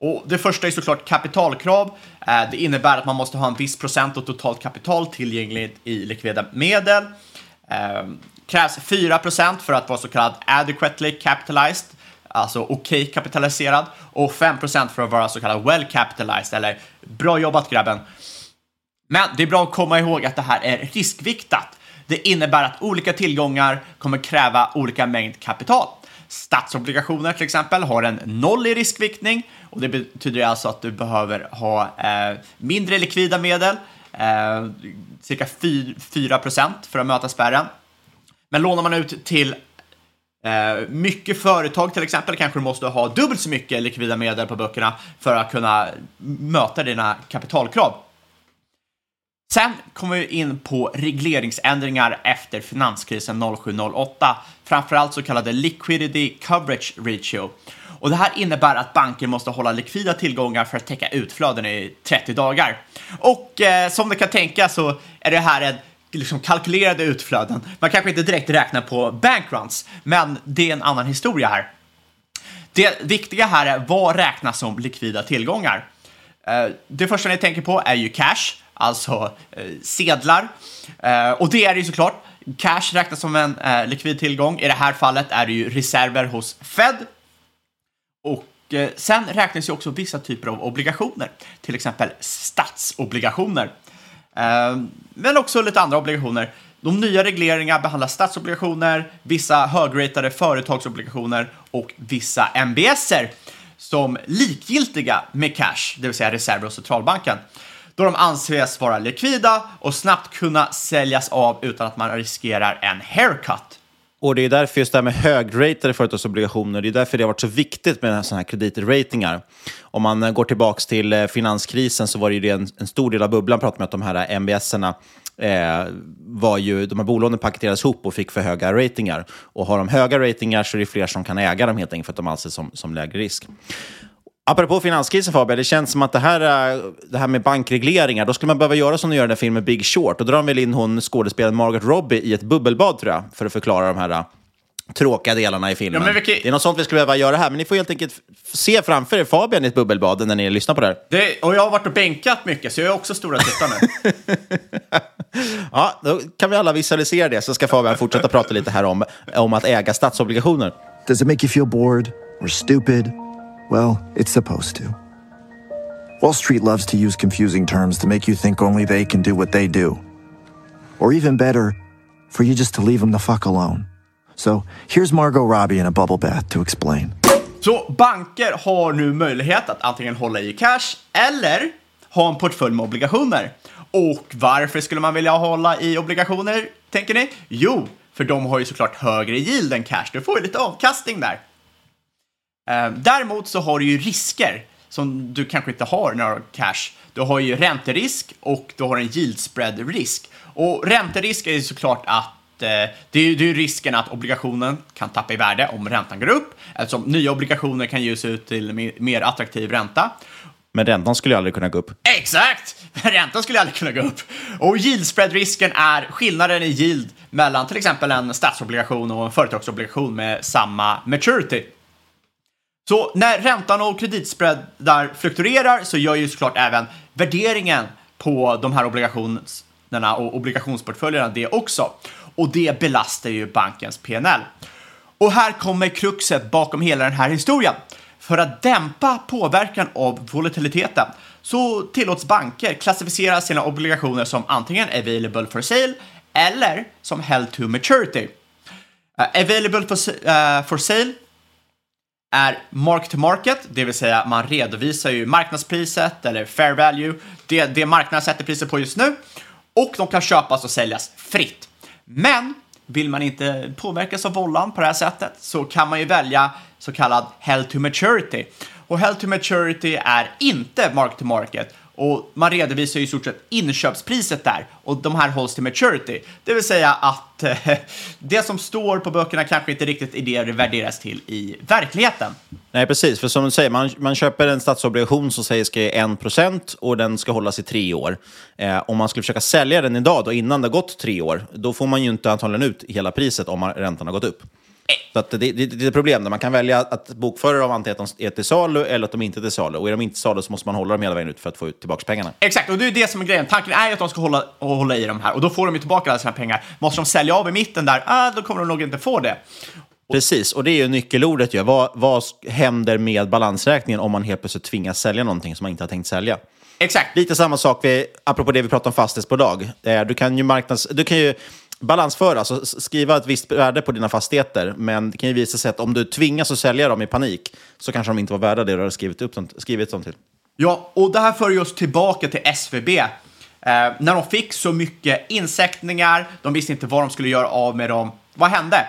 Och det första är såklart kapitalkrav. Eh, det innebär att man måste ha en viss procent av totalt kapital tillgängligt i likvida medel. Det krävs 4 procent för att vara så kallad adequately capitalized, alltså okej okay kapitaliserad, och 5 procent för att vara så kallad well capitalized, eller bra jobbat grabben. Men det är bra att komma ihåg att det här är riskviktat. Det innebär att olika tillgångar kommer kräva olika mängd kapital. Statsobligationer till exempel har en noll i riskviktning och det betyder alltså att du behöver ha eh, mindre likvida medel, eh, cirka 4 procent för att möta spärren. Men lånar man ut till eh, mycket företag till exempel kanske du måste ha dubbelt så mycket likvida medel på böckerna för att kunna möta dina kapitalkrav. Sen kommer vi in på regleringsändringar efter finanskrisen 07-08, framförallt så kallade liquidity coverage ratio. Och det här innebär att banker måste hålla likvida tillgångar för att täcka utflöden i 30 dagar. Och eh, som du kan tänka så är det här en liksom kalkylerade utflöden. Man kanske inte direkt räknar på bankruns, men det är en annan historia här. Det viktiga här är vad räknas som likvida tillgångar? Eh, det första ni tänker på är ju cash, alltså eh, sedlar. Eh, och det är det ju såklart. Cash räknas som en likvid tillgång. I det här fallet är det ju reserver hos Fed. Och eh, sen räknas ju också vissa typer av obligationer, till exempel statsobligationer. Eh, men också lite andra obligationer. De nya regleringarna behandlar statsobligationer, vissa högratade företagsobligationer och vissa MBSer som likgiltiga med cash, det vill säga reserver hos centralbanken då de anses vara likvida och snabbt kunna säljas av utan att man riskerar en haircut. Och det är därför just det här med högratade företagsobligationer, det är därför det har varit så viktigt med sådana här kreditratingar. Om man eh, går tillbaka till eh, finanskrisen så var det ju det en, en stor del av bubblan pratade med att de här eh, MBS-erna eh, var ju, de här bolånen paketerades ihop och fick för höga ratingar. Och har de höga ratingar så är det fler som kan äga dem helt enkelt för att de anses som, som lägre risk. Apropå finanskrisen Fabian, det känns som att det här, det här med bankregleringar, då skulle man behöva göra som de gör i den filmen Big Short. Då drar de väl in hon skådespelaren Margaret Robbie i ett bubbelbad tror jag, för att förklara de här tråkiga delarna i filmen. Ja, men vilket- Det är något sånt vi skulle behöva göra här, men ni får helt enkelt se framför er Fabian i ett bubbelbad när ni lyssnar på det här. Det, och jag har varit och bänkat mycket, så jag är också stora tuttar nu. Ja, då kan vi alla visualisera det, så ska Fabian fortsätta prata lite här om, om att äga statsobligationer. Does it make you feel bored or stupid? Well, it's supposed to. Wall Street loves to use confusing terms to make you think only they can do what they do. Or even better, for you just to leave them the fuck alone. So here's Margot Robbie in a bubble bath to explain. Så banker har nu möjlighet att antingen hålla i cash eller ha en portfölj med obligationer. Och varför skulle man vilja hålla i obligationer, tänker ni? Jo, för de har ju såklart högre yield än cash. Du får ju lite avkastning där. Eh, Däremot så har du ju risker som du kanske inte har när du har cash. Du har ju ränterisk och du har en yield spread-risk. Och ränterisk är ju såklart att eh, det är ju risken att obligationen kan tappa i värde om räntan går upp, eftersom nya obligationer kan ges ut till mer- mer attraktiv ränta. Men räntan skulle ju aldrig kunna gå upp. Exakt! Räntan skulle aldrig kunna gå upp. Och yield spread-risken är skillnaden i yield mellan till exempel en statsobligation och en företagsobligation med samma maturity. Så när räntan och kreditspreadar fluktuerar så gör ju såklart även värderingen på de här obligationerna och obligationsportföljerna det också. Och det belastar ju bankens PNL. Och här kommer kruxet bakom hela den här historien. För att dämpa påverkan av volatiliteten så tillåts banker klassificera sina obligationer som antingen available for sale eller som held to maturity. Uh, available for, uh, for sale är mark to market, det vill säga man redovisar ju marknadspriset eller fair value, det, det marknaden sätter priset på just nu, och de kan köpas och säljas fritt. Men vill man inte påverkas av vollan på det här sättet så kan man ju välja så kallad held to maturity. Och held to maturity är inte mark to market och man redovisar ju i stort sett inköpspriset där och de här hålls till maturity. Det vill säga att eh, det som står på böckerna kanske inte riktigt är det det värderas till i verkligheten. Nej, precis. För som du säger, man, man köper en statsobligation som säger ska ge 1% och den ska hållas i tre år. Eh, om man skulle försöka sälja den idag, då, innan det har gått tre år, då får man ju inte antagligen ut hela priset om man- räntan har gått upp. Så att det, det, det är problem där man kan välja att bokföra dem antingen att de är till salu eller att de inte är till salu. Och är de inte till salu så måste man hålla dem hela vägen ut för att få ut tillbaka pengarna. Exakt, och det är det som är grejen. Tanken är att de ska hålla, och hålla i de här och då får de ju tillbaka alla sina pengar. Måste de sälja av i mitten där, ah, då kommer de nog inte få det. Precis, och det är ju nyckelordet. Ju. Vad, vad händer med balansräkningen om man helt plötsligt tvingas sälja någonting som man inte har tänkt sälja? Exakt. Lite samma sak, vi, apropå det vi pratade om fastighetsbolag. Eh, Du kan ju, marknads, du kan ju balansföra, alltså skriva ett visst värde på dina fastigheter, men det kan ju visa sig att om du tvingas att sälja dem i panik så kanske de inte var värda det du har skrivit, upp dem, skrivit dem till. Ja, och det här för oss tillbaka till SVB. Eh, när de fick så mycket insättningar, de visste inte vad de skulle göra av med dem. Vad hände?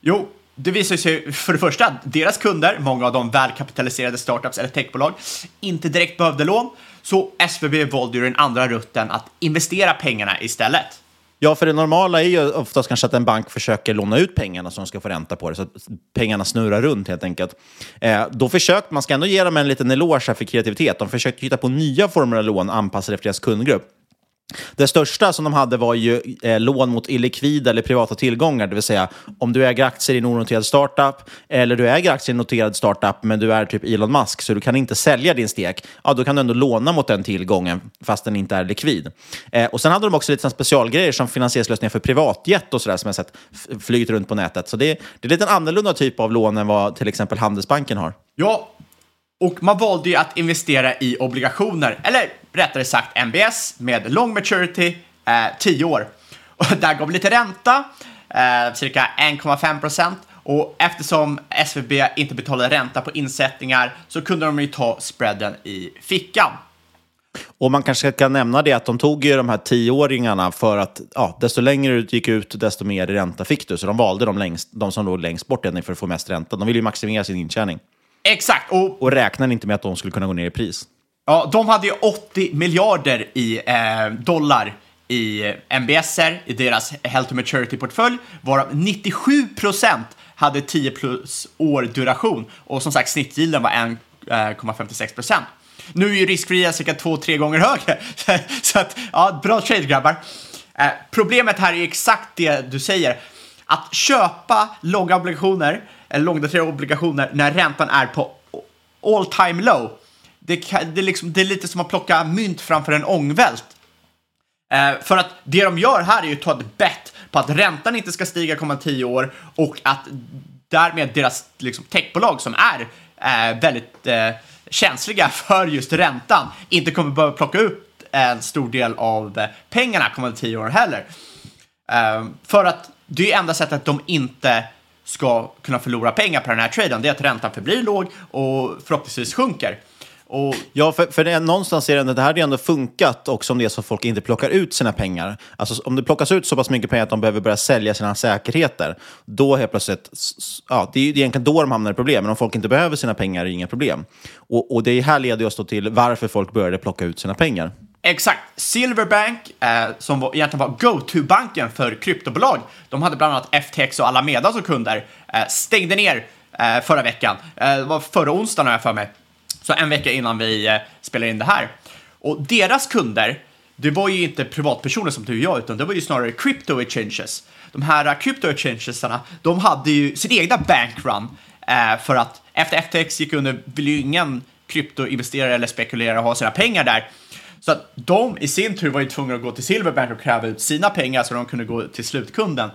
Jo, det visade sig för det första att deras kunder, många av de välkapitaliserade startups eller techbolag, inte direkt behövde lån. Så SVB valde ju den andra rutten att investera pengarna istället. Ja, för det normala är ju oftast kanske att en bank försöker låna ut pengarna så de ska få ränta på det, så att pengarna snurrar runt helt enkelt. Eh, då försökte man, ska ändå ge dem en liten eloge för kreativitet, de försökte hitta på nya former av lån anpassade efter deras kundgrupp. Det största som de hade var ju eh, lån mot illikvida eller privata tillgångar, det vill säga om du äger aktier i en onoterad startup eller du äger aktier i en noterad startup men du är typ Elon Musk så du kan inte sälja din stek, ja då kan du ändå låna mot den tillgången fast den inte är likvid. Eh, och sen hade de också lite specialgrejer som finansieringslösningar för privatjet och sådär som jag sett f- runt på nätet. Så det, det är lite en annorlunda typ av lån än vad till exempel Handelsbanken har. Ja, och man valde ju att investera i obligationer, eller rättare sagt MBS med long maturity, eh, 10 år. Och där gav lite ränta, eh, cirka 1,5 procent. Och eftersom SVB inte betalade ränta på insättningar så kunde de ju ta spreaden i fickan. Och man kanske kan nämna det att de tog ju de här tioåringarna för att ja, desto längre du gick ut, desto mer ränta fick du. Så de valde de, längst, de som låg längst bort för att få mest ränta. De ville ju maximera sin intjäning. Exakt, och Och räknade inte med att de skulle kunna gå ner i pris. Ja, de hade ju 80 miljarder i eh, dollar i eh, MBSer i deras Health to Maturity-portfölj, varav 97 procent hade 10 plus år duration och som sagt snittgilden var 1,56 eh, procent. Nu är ju riskfria cirka 2-3 gånger högre, så att ja, bra trade grabbar. Eh, problemet här är ju exakt det du säger. att köpa långa obligationer, eller långdaterade obligationer, när räntan är på all time low, det, kan, det, är liksom, det är lite som att plocka mynt framför en ångvält. Eh, för att det de gör här är ju att ta ett bett på att räntan inte ska stiga kommande tio år och att därmed deras liksom, techbolag som är eh, väldigt eh, känsliga för just räntan inte kommer behöva plocka upp en stor del av eh, pengarna kommande tio år heller. Eh, för att det är enda sättet att de inte ska kunna förlora pengar på den här traden, det är att räntan förblir låg och förhoppningsvis sjunker. Och... Ja, för, för det är, någonstans är det, det här hade ändå funkat också om det är så att folk inte plockar ut sina pengar. Alltså om det plockas ut så pass mycket pengar att de behöver börja sälja sina säkerheter, då helt plötsligt, ja, det är ju egentligen då de hamnar i problem. Men om folk inte behöver sina pengar är det inga problem. Och, och det här leder oss då till varför folk började plocka ut sina pengar. Exakt. Silverbank, eh, som var, egentligen var go-to-banken för kryptobolag, de hade bland annat FTX och Alameda som kunder, eh, stängde ner eh, förra veckan. Eh, det var förra onsdagen har jag för mig. Så en vecka innan vi eh, spelar in det här. Och deras kunder, det var ju inte privatpersoner som du och jag, utan det var ju snarare crypto exchanges. De här eh, crypto exchangesarna, de hade ju sin egna bankrun eh, för att efter FTX gick under vill ju ingen kryptoinvesterare eller spekulerare ha sina pengar där. Så att de i sin tur var ju tvungna att gå till Silverbank och kräva ut sina pengar så de kunde gå till slutkunden.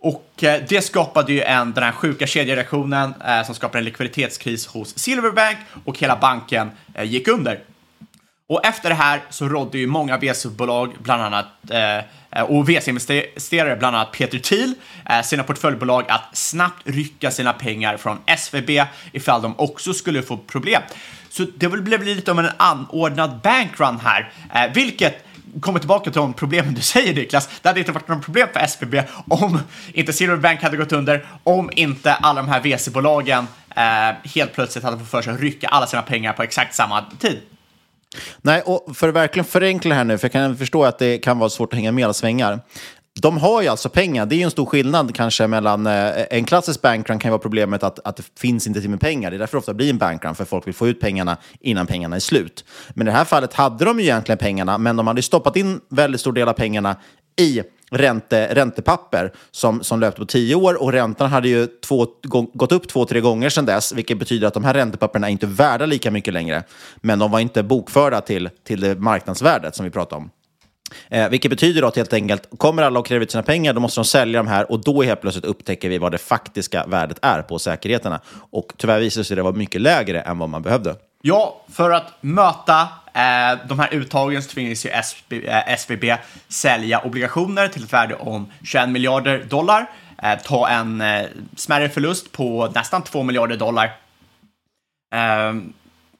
Och eh, det skapade ju en, den här sjuka kedjereaktionen eh, som skapade en likviditetskris hos Silverbank och hela banken eh, gick under. Och efter det här så rådde ju många VC-bolag, bland annat eh, eh och VC-investerare, bland annat Peter Thiel, eh, sina portföljbolag att snabbt rycka sina pengar från SVB ifall de också skulle få problem. Så det blev lite om en anordnad bankrun här, eh, vilket kommer tillbaka till de problemen du säger Niklas. Det hade inte varit något problem för SBB om inte Silverbank hade gått under, om inte alla de här VC-bolagen eh, helt plötsligt hade fått för sig att rycka alla sina pengar på exakt samma tid. Nej, och för att verkligen förenkla här nu, för jag kan förstå att det kan vara svårt att hänga med alla svängar. De har ju alltså pengar. Det är ju en stor skillnad kanske mellan eh, en klassisk bankrun kan ju vara problemet att, att det finns inte till med pengar. Det är därför det ofta blir en bankrun, för folk vill få ut pengarna innan pengarna är slut. Men i det här fallet hade de ju egentligen pengarna, men de hade stoppat in väldigt stor del av pengarna i ränte, räntepapper som, som löpte på tio år och räntan hade ju två, gått upp två, tre gånger sedan dess, vilket betyder att de här räntepapperna är inte värda lika mycket längre. Men de var inte bokförda till, till det marknadsvärdet som vi pratade om. Eh, vilket betyder då att helt enkelt, kommer alla och kräver ut sina pengar, då måste de sälja de här och då helt plötsligt upptäcker vi vad det faktiska värdet är på säkerheterna. Och tyvärr visar sig det vara mycket lägre än vad man behövde. Ja, för att möta eh, de här uttagen så tvingades ju SB, eh, SVB sälja obligationer till ett värde om 21 miljarder dollar, eh, ta en eh, smärre förlust på nästan 2 miljarder dollar. Ehm,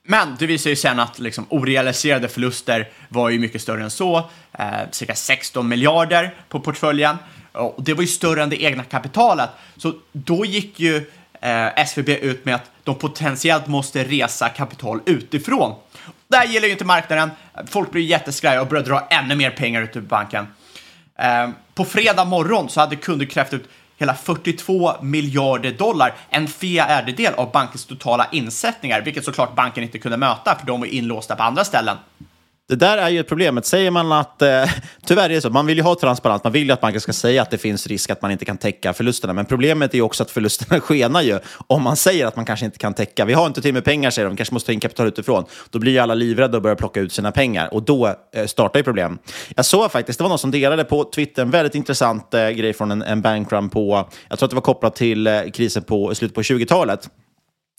men det visar ju sen att liksom, orealiserade förluster var ju mycket större än så, eh, cirka 16 miljarder på portföljen. Och det var ju större än det egna kapitalet. Så då gick ju eh, SVB ut med att de potentiellt måste resa kapital utifrån. Det här gillar ju inte marknaden. Folk blir jätteskraja och börjar dra ännu mer pengar ut ur banken. Eh, på fredag morgon så hade kunder krävt ut hela 42 miljarder dollar, en fjärdedel av bankens totala insättningar, vilket såklart banken inte kunde möta för de var inlåsta på andra ställen. Det där är ju problemet. Säger man att, eh, tyvärr är det så, man vill ju ha transparens, man vill ju att banken ska säga att det finns risk att man inte kan täcka förlusterna. Men problemet är ju också att förlusterna skenar ju. Om man säger att man kanske inte kan täcka, vi har inte till med pengar säger de, Vi kanske måste ta in kapital utifrån. Då blir ju alla livrädda och börjar plocka ut sina pengar och då eh, startar ju problem. Jag såg faktiskt, det var någon som delade på Twitter en väldigt intressant eh, grej från en, en bankrun på, jag tror att det var kopplat till eh, krisen på slutet på 20-talet.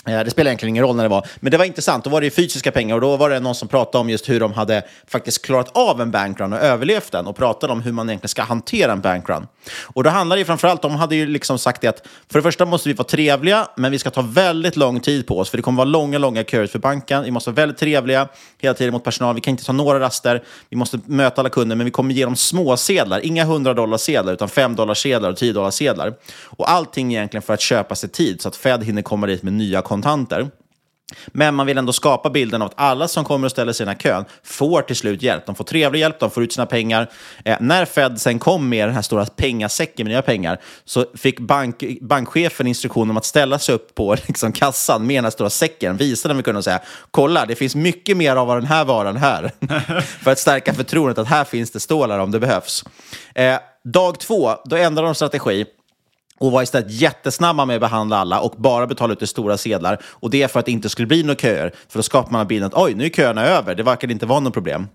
Eh, det spelar egentligen ingen roll när det var, men det var intressant. Då var det ju fysiska pengar och då var det någon som pratade om just hur de hade faktiskt klarat av en bankrun och överlevt den och pratade om hur man egentligen ska hantera en bankrun. Och då handlar det ju framförallt, de hade ju liksom sagt det att för det första måste vi vara trevliga, men vi ska ta väldigt lång tid på oss, för det kommer vara långa, långa köer för banken. Vi måste vara väldigt trevliga hela tiden mot personal. Vi kan inte ta några raster. Vi måste möta alla kunder, men vi kommer ge dem små sedlar, inga 100 dollar sedlar, utan 5 dollar sedlar och 10 dollar sedlar. Och allting egentligen för att köpa sig tid så att Fed hinner komma dit med nya kontanter. Men man vill ändå skapa bilden av att alla som kommer och ställer sig i den här kön får till slut hjälp. De får trevlig hjälp, de får ut sina pengar. Eh, när Fed sen kom med den här stora pengasäcken med nya pengar så fick bank, bankchefen instruktion om att ställa sig upp på liksom, kassan med den här stora säcken, visa den vi kunde säga kolla, det finns mycket mer av den här varan här. För att stärka förtroendet att här finns det stålar om det behövs. Eh, dag två, då ändrar de strategi och var istället jättesnabba med att behandla alla och bara betala ut i stora sedlar. Och det är för att det inte skulle bli några köer. För då skapar man bilden att oj, nu är köerna över. Det verkar inte vara något problem.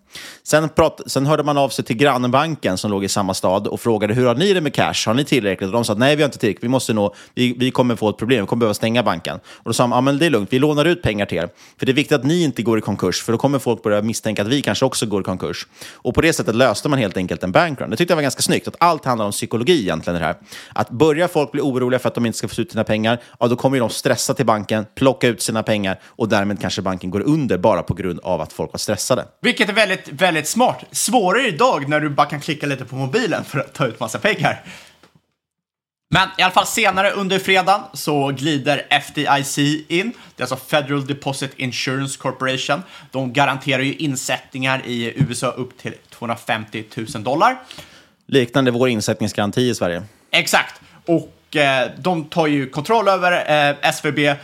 Sen, prat, sen hörde man av sig till grannbanken som låg i samma stad och frågade hur har ni det med cash? Har ni tillräckligt? Och de sa nej, vi har inte tillräckligt. Vi, måste nå, vi, vi kommer få ett problem. Vi kommer behöva stänga banken. Och då sa de ja, men det är lugnt. Vi lånar ut pengar till er. För det är viktigt att ni inte går i konkurs. För då kommer folk börja misstänka att vi kanske också går i konkurs. Och på det sättet löste man helt enkelt en bankrun. Det tyckte jag var ganska snyggt. Att allt handlar om psykologi egentligen. Det här. Att börja folk bli oroliga för att de inte ska få ut sina pengar, ja, då kommer de stressa till banken, plocka ut sina pengar och därmed kanske banken går under bara på grund av att folk var stressade. Vilket är väldigt, väldigt smart. Svårare idag när du bara kan klicka lite på mobilen för att ta ut massa pengar. Men i alla fall senare under fredagen så glider FDIC in. Det är alltså Federal Deposit Insurance Corporation. De garanterar ju insättningar i USA upp till 250 000 dollar. Liknande vår insättningsgaranti i Sverige. Exakt. Och eh, de tar ju kontroll över eh, SVB, eh,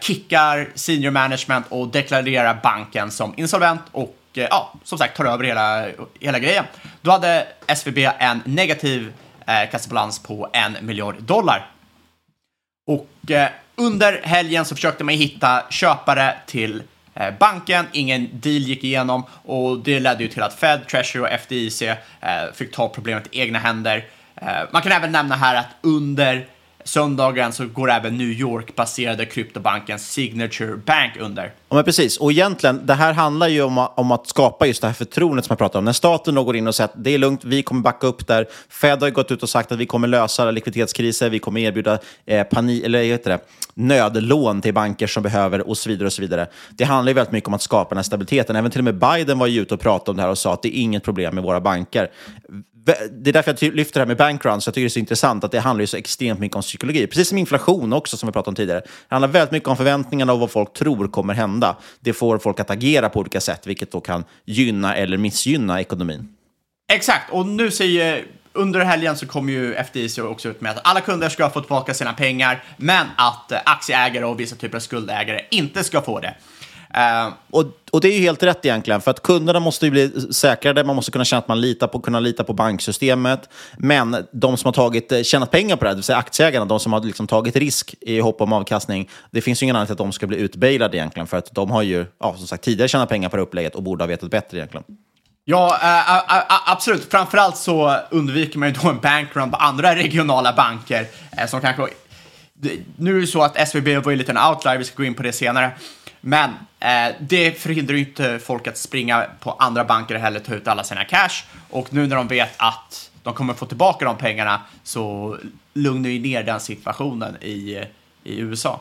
kickar senior management och deklarerar banken som insolvent och eh, ja, som sagt tar över hela, hela grejen. Då hade SVB en negativ eh, kassabalans på en miljard dollar. Och eh, under helgen så försökte man hitta köpare till eh, banken. Ingen deal gick igenom och det ledde ju till att Fed, Treasury och FDIC eh, fick ta problemet i egna händer. Eh, man kan även nämna här att under söndagen så går även New York-baserade kryptobanken Signature Bank under. Ja, men precis. Och egentligen, det här handlar ju om, om att skapa just det här förtroendet som jag pratade om. När staten då går in och säger att det är lugnt, vi kommer backa upp där. Fed har ju gått ut och sagt att vi kommer lösa likviditetskriser, vi kommer erbjuda eh, pani, eller heter det, nödlån till banker som behöver och så vidare. och så vidare. Det handlar ju väldigt mycket om att skapa den här stabiliteten. Även till och med Biden var ju ute och pratade om det här och sa att det är inget problem med våra banker det är därför jag lyfter det här med bankruns. Jag tycker det är så intressant att det handlar ju så extremt mycket om psykologi. Precis som inflation också, som vi pratade om tidigare. Det handlar väldigt mycket om förväntningarna och vad folk tror kommer hända. Det får folk att agera på olika sätt, vilket då kan gynna eller missgynna ekonomin. Exakt, och nu säger under helgen så kommer ju FDIC också ut med att alla kunder ska få tillbaka sina pengar, men att aktieägare och vissa typer av skuldägare inte ska få det. Uh, och, och det är ju helt rätt egentligen, för att kunderna måste ju bli säkrade. Man måste kunna känna att man litar på, kunna lita på banksystemet. Men de som har tagit, eh, tjänat pengar på det här, det vill säga aktieägarna, de som har liksom tagit risk i hopp om avkastning, det finns ju ingen anledning till att de ska bli utbailade egentligen, för att de har ju ja, som sagt, tidigare tjänat pengar på det upplägget och borde ha vetat bättre egentligen. Ja, äh, äh, absolut. Framförallt så undviker man ju då en bankrun på andra regionala banker äh, som kanske... Nu är det så att SVB var ju lite en outlier, vi ska gå in på det senare. Men eh, det förhindrar ju inte folk att springa på andra banker och heller ta ut alla sina cash. Och nu när de vet att de kommer få tillbaka de pengarna så lugnar ju ner den situationen i, i USA.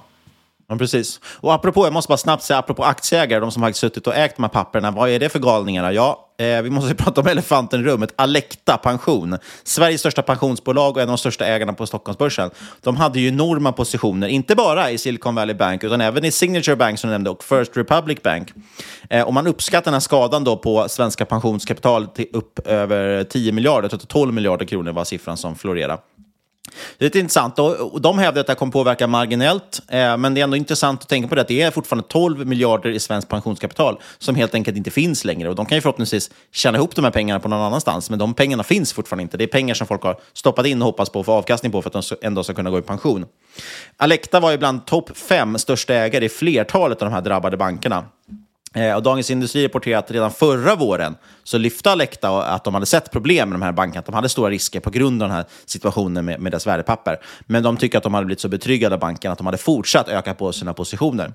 Ja, precis. Och apropå, jag måste bara snabbt säga, apropå aktieägare, de som har suttit och ägt de här papperna, vad är det för galningar? Ja, eh, vi måste prata om elefanten i rummet. Alecta Pension, Sveriges största pensionsbolag och en av de största ägarna på Stockholmsbörsen. De hade ju enorma positioner, inte bara i Silicon Valley Bank, utan även i Signature Bank som du nämnde och First Republic Bank. Eh, och man uppskattar den här skadan då på svenska pensionskapital till upp över 10 miljarder, 12 miljarder kronor var siffran som florerade. Det är lite intressant. Och de hävdar att det här kommer påverka marginellt, eh, men det är ändå intressant att tänka på det att det är fortfarande 12 miljarder i svenskt pensionskapital som helt enkelt inte finns längre. Och de kan ju förhoppningsvis tjäna ihop de här pengarna på någon annanstans, men de pengarna finns fortfarande inte. Det är pengar som folk har stoppat in och hoppas på att få avkastning på för att de ändå ska kunna gå i pension. Alecta var ju bland topp fem största ägare i flertalet av de här drabbade bankerna. Eh, och Dagens Industri rapporterar att redan förra våren så lyfte Alecta att de hade sett problem med de här bankerna, att de hade stora risker på grund av den här situationen med, med deras värdepapper. Men de tycker att de hade blivit så betryggade av banken att de hade fortsatt öka på sina positioner.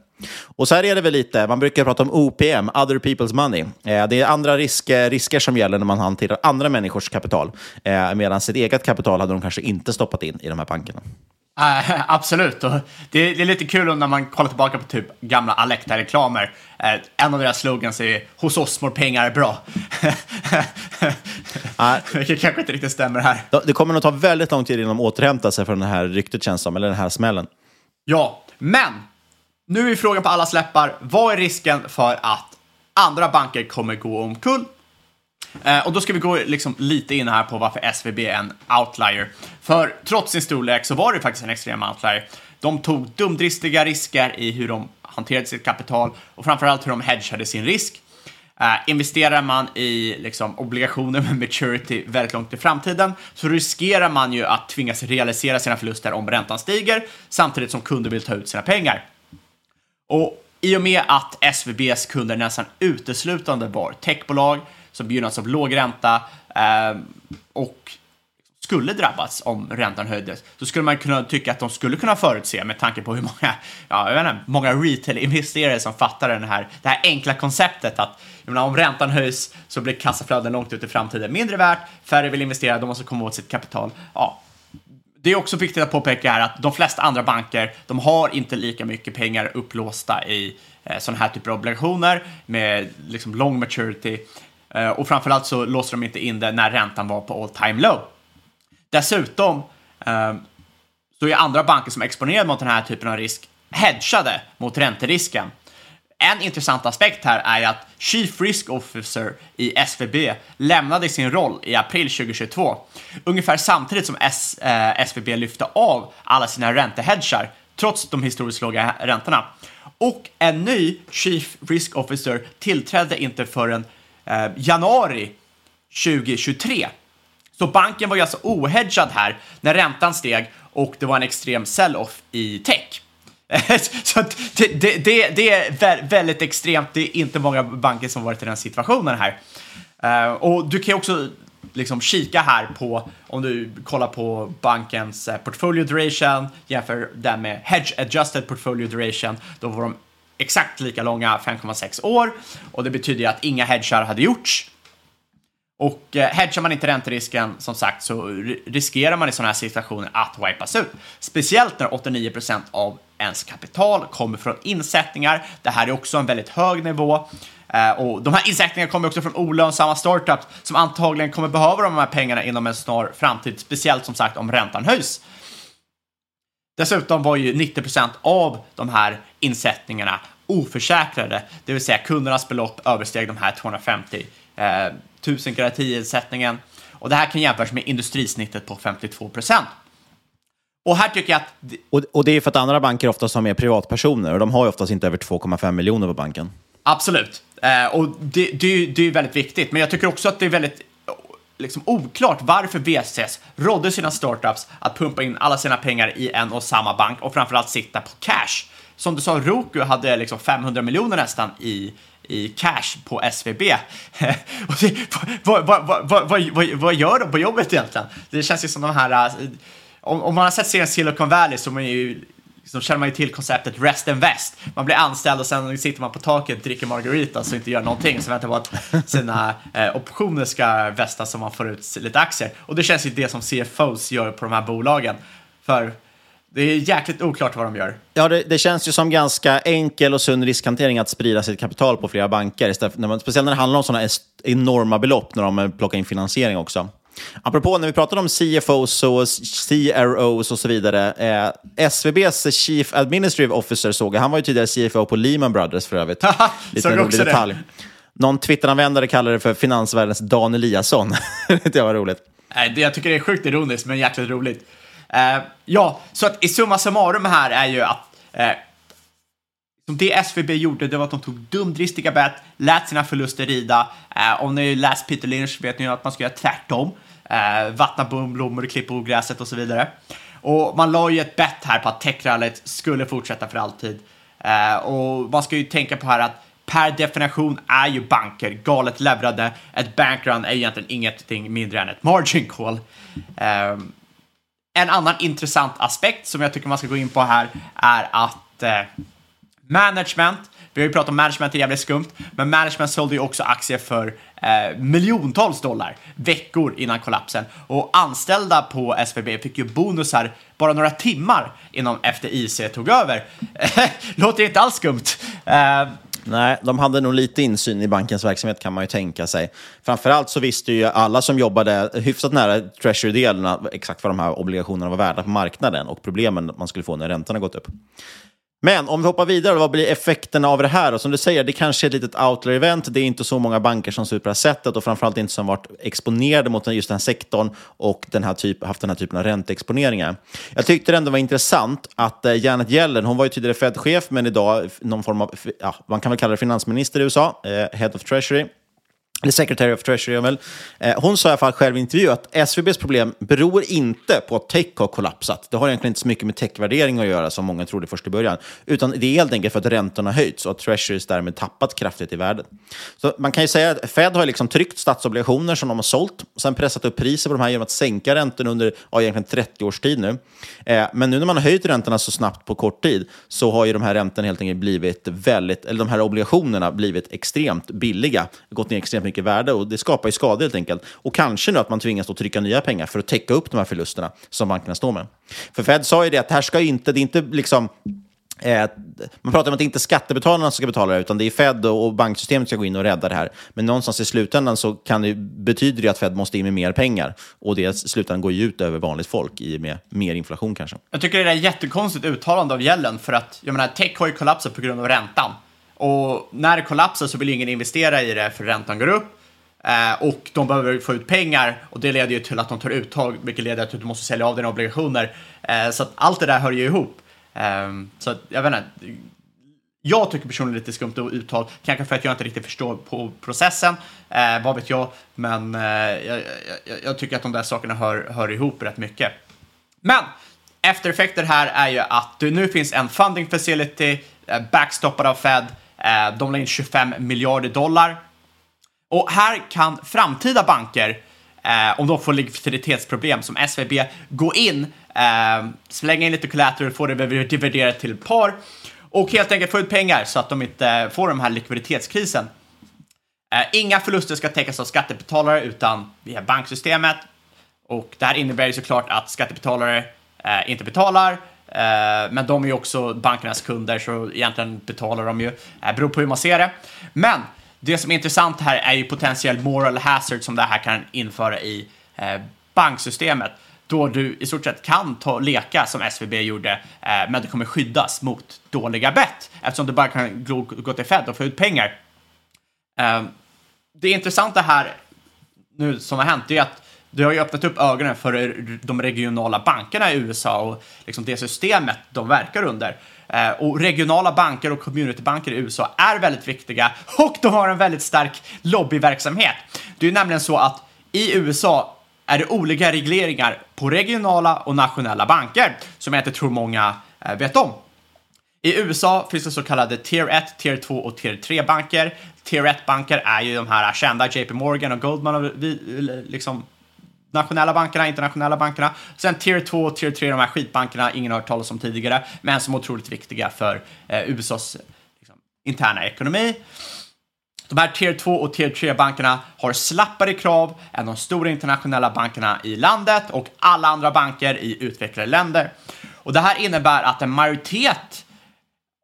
Och så här är det väl lite, man brukar prata om OPM, other people's money. Eh, det är andra risker, eh, risker som gäller när man hanterar andra människors kapital. Eh, medan sitt eget kapital hade de kanske inte stoppat in i de här bankerna. Uh, absolut. Och det, det, är lite kul när man kollar tillbaka på typ gamla Alecta-reklamer. Uh, en av deras slogans är “Hos oss mår pengar bra”. uh, Vilket kanske inte riktigt stämmer här. Det kommer nog ta väldigt lång tid innan de återhämtar sig från det här ryktet känns som, eller den här smällen. Ja, men nu är frågan på alla släppar. Vad är risken för att andra banker kommer gå omkull Eh, Eh, och då ska vi gå liksom lite in här på varför SVB är en outlier. För trots sin storlek så var det faktiskt en extrem outlier. De tog dumdristiga risker i hur de hanterade sitt kapital och framförallt hur de hedgade sin risk. Eh, investerar man i liksom, obligationer med maturity väldigt långt i framtiden så riskerar man ju att tvingas realisera sina förluster om räntan stiger samtidigt som kunder vill ta ut sina pengar. Och i och med att SVBs kunder nästan uteslutande var techbolag som gynnas av låg ränta eh, och skulle drabbas om räntan höjdes, så skulle man kunna tycka att de skulle kunna förutse med tanke på hur många, ja, jag vet inte, många retail-investerare som fattar den här, det här enkla konceptet att menar, om räntan höjs så blir kassaflöden långt ut i framtiden mindre värt, färre vill investera, de måste komma åt sitt kapital. Ja, det är också viktigt att påpeka här att de flesta andra banker, de har inte lika mycket pengar upplåsta i eh, sådana här typer av obligationer med liksom long maturity. Eh, och framförallt så låste de inte in det när räntan var på all time low. Dessutom eh, så är andra banker som är exponerade mot den här typen av risk hedgade mot ränterisken. En intressant aspekt här är att Chief Risk Officer i SVB lämnade sin roll i april 2022, ungefär samtidigt som S, eh, SVB lyfte av alla sina räntehedgar, trots de historiskt låga räntorna. Och en ny Chief Risk Officer tillträdde inte förrän eh, januari 2023. Så banken var ju alltså ohedgad här när räntan steg och det var en extrem sell-off i tech. så det, det, det, det, är väldigt extremt. Det är inte många banker som varit i den situationen här. Uh, och du kan ju också liksom kika här på, om du kollar på bankens eh, portfolio duration, jämför den med hedge adjusted portfolio duration, då var de exakt lika långa, 5,6 år. Och det betyder ju att inga hedgar hade gjorts. Och eh, hedgar man inte ränterisken, som sagt, så riskerar man i sådana här situationer att wipas ut. Speciellt när 89% av ens kapital kommer från insättningar. Det här är också en väldigt hög nivå. Eh, och de här insättningarna kommer också från olönsamma startups som antagligen kommer behöva de här pengarna inom en snar framtid, speciellt som sagt om räntan höjs. Dessutom var ju 90% av de här insättningarna oförsäkrade, det vill säga kundernas belopp översteg de här 250 eh, 1000 garantiinsättningen. Och det här kan jämföras med industrisnittet på 52 och här tycker jag att... Och, och det är för att andra banker oftast har med privatpersoner och de har ju oftast inte över 2,5 miljoner på banken. Absolut. Eh, och det, det, det är väldigt viktigt. Men jag tycker också att det är väldigt liksom, oklart varför VCS rådde sina startups att pumpa in alla sina pengar i en och samma bank och framförallt sitta på cash. Som du sa, Roku hade liksom 500 miljoner nästan i, i cash på SVB. vad, vad, vad, vad, gör de på jobbet egentligen? Det känns ju som de här eh, om, om man har sett serien Silicon Valley så man ju, liksom, känner man ju till konceptet rest and vest. Man blir anställd och sen sitter man på taket, dricker margaritas och inte gör någonting. Så väntar man på att sina eh, optioner ska västas så man får ut lite aktier. Och det känns ju det som CFOs gör på de här bolagen. För det är jäkligt oklart vad de gör. Ja, det, det, känns ju som ganska enkel och sund riskhantering att sprida sitt kapital på flera banker. Istället, när man, speciellt när det handlar om sådana enorma belopp, när de plockar in finansiering också. Apropå när vi pratade om CFOs och CROs och så vidare. Eh, SVBs Chief Administrative Officer såg jag. Han var ju tidigare CFO på Lehman Brothers för övrigt. Lite rolig detalj. Det. Någon Twitteranvändare kallar det för finansvärldens Dan Eliasson. det var roligt. Jag tycker det är sjukt ironiskt, men jäkligt roligt. Eh, ja, så att i summa summarum här är ju att uh, det SVB gjorde, det var att de tog dumdristiga bet, lät sina förluster rida. Eh, om ni läst Peter Lynch vet ni att man ska göra tvärtom. Eh, vattna blommor, klippa ogräset och så vidare. Och man la ju ett bett här på att techrallyt skulle fortsätta för alltid. Eh, och man ska ju tänka på här att per definition är ju banker galet leverade. Ett bankrun är egentligen ingenting mindre än ett margin call. Uh, en annan intressant aspekt som jag tycker man ska gå in på här är att eh, Management, vi har ju pratat om management, det är jävligt skumt, men management sålde ju också aktier för eh, miljontals dollar veckor innan kollapsen och anställda på SVB fick ju bonusar bara några timmar innan FDIC tog över. Låter inte alls skumt. Eh, Nej, de hade nog lite insyn i bankens verksamhet kan man ju tänka sig. Framförallt så visste ju alla som jobbade hyfsat nära Treasury-delarna exakt vad de här obligationerna var värda på marknaden och problemen man skulle få när räntorna gått upp. Men om vi hoppar vidare, vad blir effekterna av det här? Och som du säger, det kanske är ett litet outlier-event. Det är inte så många banker som ser ut på det här sättet och framförallt inte som varit exponerade mot just den här sektorn och den här typ, haft den här typen av ränteexponeringar. Jag tyckte det ändå var intressant att eh, Janet Yellen, hon var ju tidigare Fed-chef, men idag någon form av, ja, man kan väl kalla det finansminister i USA, eh, Head of Treasury eller Secretary of Treasury väl. Eh, hon sa i alla fall själv i intervju att SVBs problem beror inte på att tech har kollapsat. Det har egentligen inte så mycket med techvärdering att göra som många trodde först i början, utan det är helt enkelt för att räntorna höjts och att Treasuries därmed tappat kraftigt i värde. Så man kan ju säga att Fed har liksom tryckt statsobligationer som de har sålt, och sen pressat upp priser på de här genom att sänka räntorna under ja, egentligen 30 års tid nu. Eh, men nu när man har höjt räntorna så snabbt på kort tid så har ju de här räntorna helt enkelt blivit väldigt, eller de här obligationerna blivit extremt billiga, gått ner extremt mycket värde och det skapar ju skador helt enkelt. Och kanske nu att man tvingas att trycka nya pengar för att täcka upp de här förlusterna som bankerna står med. För Fed sa ju det att det här ska inte, det är inte liksom Eh, man pratar om att det inte är skattebetalarna som ska betala det, utan det är Fed och banksystemet som ska gå in och rädda det här. Men någonstans i slutändan så kan det, betyder det att Fed måste in med mer pengar. Och det i slutändan går ju ut över vanligt folk i och med mer inflation kanske. Jag tycker det är ett jättekonstigt uttalande av Yellen för att jag menar, tech har ju kollapsat på grund av räntan. Och när det kollapsar så vill ingen investera i det för räntan går upp. Eh, och de behöver få ut pengar och det leder ju till att de tar uttag, vilket leder till att du måste sälja av dina obligationer. Eh, så att allt det där hör ju ihop. Ehm, så att, jag vet inte. Jag tycker personligen lite skumt uttal, kanske för att jag inte riktigt förstår på processen, eh, vad vet jag, men eh, jag, jag, jag, tycker att de där sakerna hör, hör ihop rätt mycket. Men eftereffekter här är ju att det nu finns en funding facility eh, backstoppad av Fed. Eh, de la in 25 miljarder dollar och här kan framtida banker, eh, om de får likviditetsproblem som SVB, gå in, eh, slänga in lite collateral, få det dividerat till par och helt enkelt få ut pengar så att de inte eh, får den här likviditetskrisen. Eh, inga förluster ska täckas av skattebetalare utan via banksystemet. Och det här innebär ju såklart att skattebetalare eh, inte betalar, Eh, men de är ju också bankernas kunder så egentligen betalar de ju. Det beror på hur man ser det. Men det som är intressant här är ju potentiell moral hazard som det här kan införa i eh, banksystemet då du i stort sett kan ta, leka som SVB gjorde, eh, men du kommer skyddas mot dåliga bett eftersom du bara kan gå, gå till Fed och få ut pengar. Eh, det intressanta här nu som har hänt är att det har ju öppnat upp ögonen för de regionala bankerna i USA och liksom det systemet de verkar under. Eh, och regionala banker och communitybanker i USA är väldigt viktiga och de har en väldigt stark lobbyverksamhet. Det är nämligen så att i USA är det olika regleringar på regionala och nationella banker som jag inte tror många eh, vet om. I USA finns det så kallade Tier 1, Tier 2 och Tier 3 banker. Tier 1-banker är ju de här kända JP Morgan och Goldman och liksom nationella bankerna, internationella bankerna. Sen tier 2 och tier 3, de här skitbankerna, ingen har hört talas om tidigare, men som är otroligt viktiga för eh, USAs liksom, interna ekonomi. De här tier 2 och tier 3-bankerna har slappare krav än de stora internationella bankerna i landet och alla andra banker i utvecklade länder. Och det här innebär att en majoritet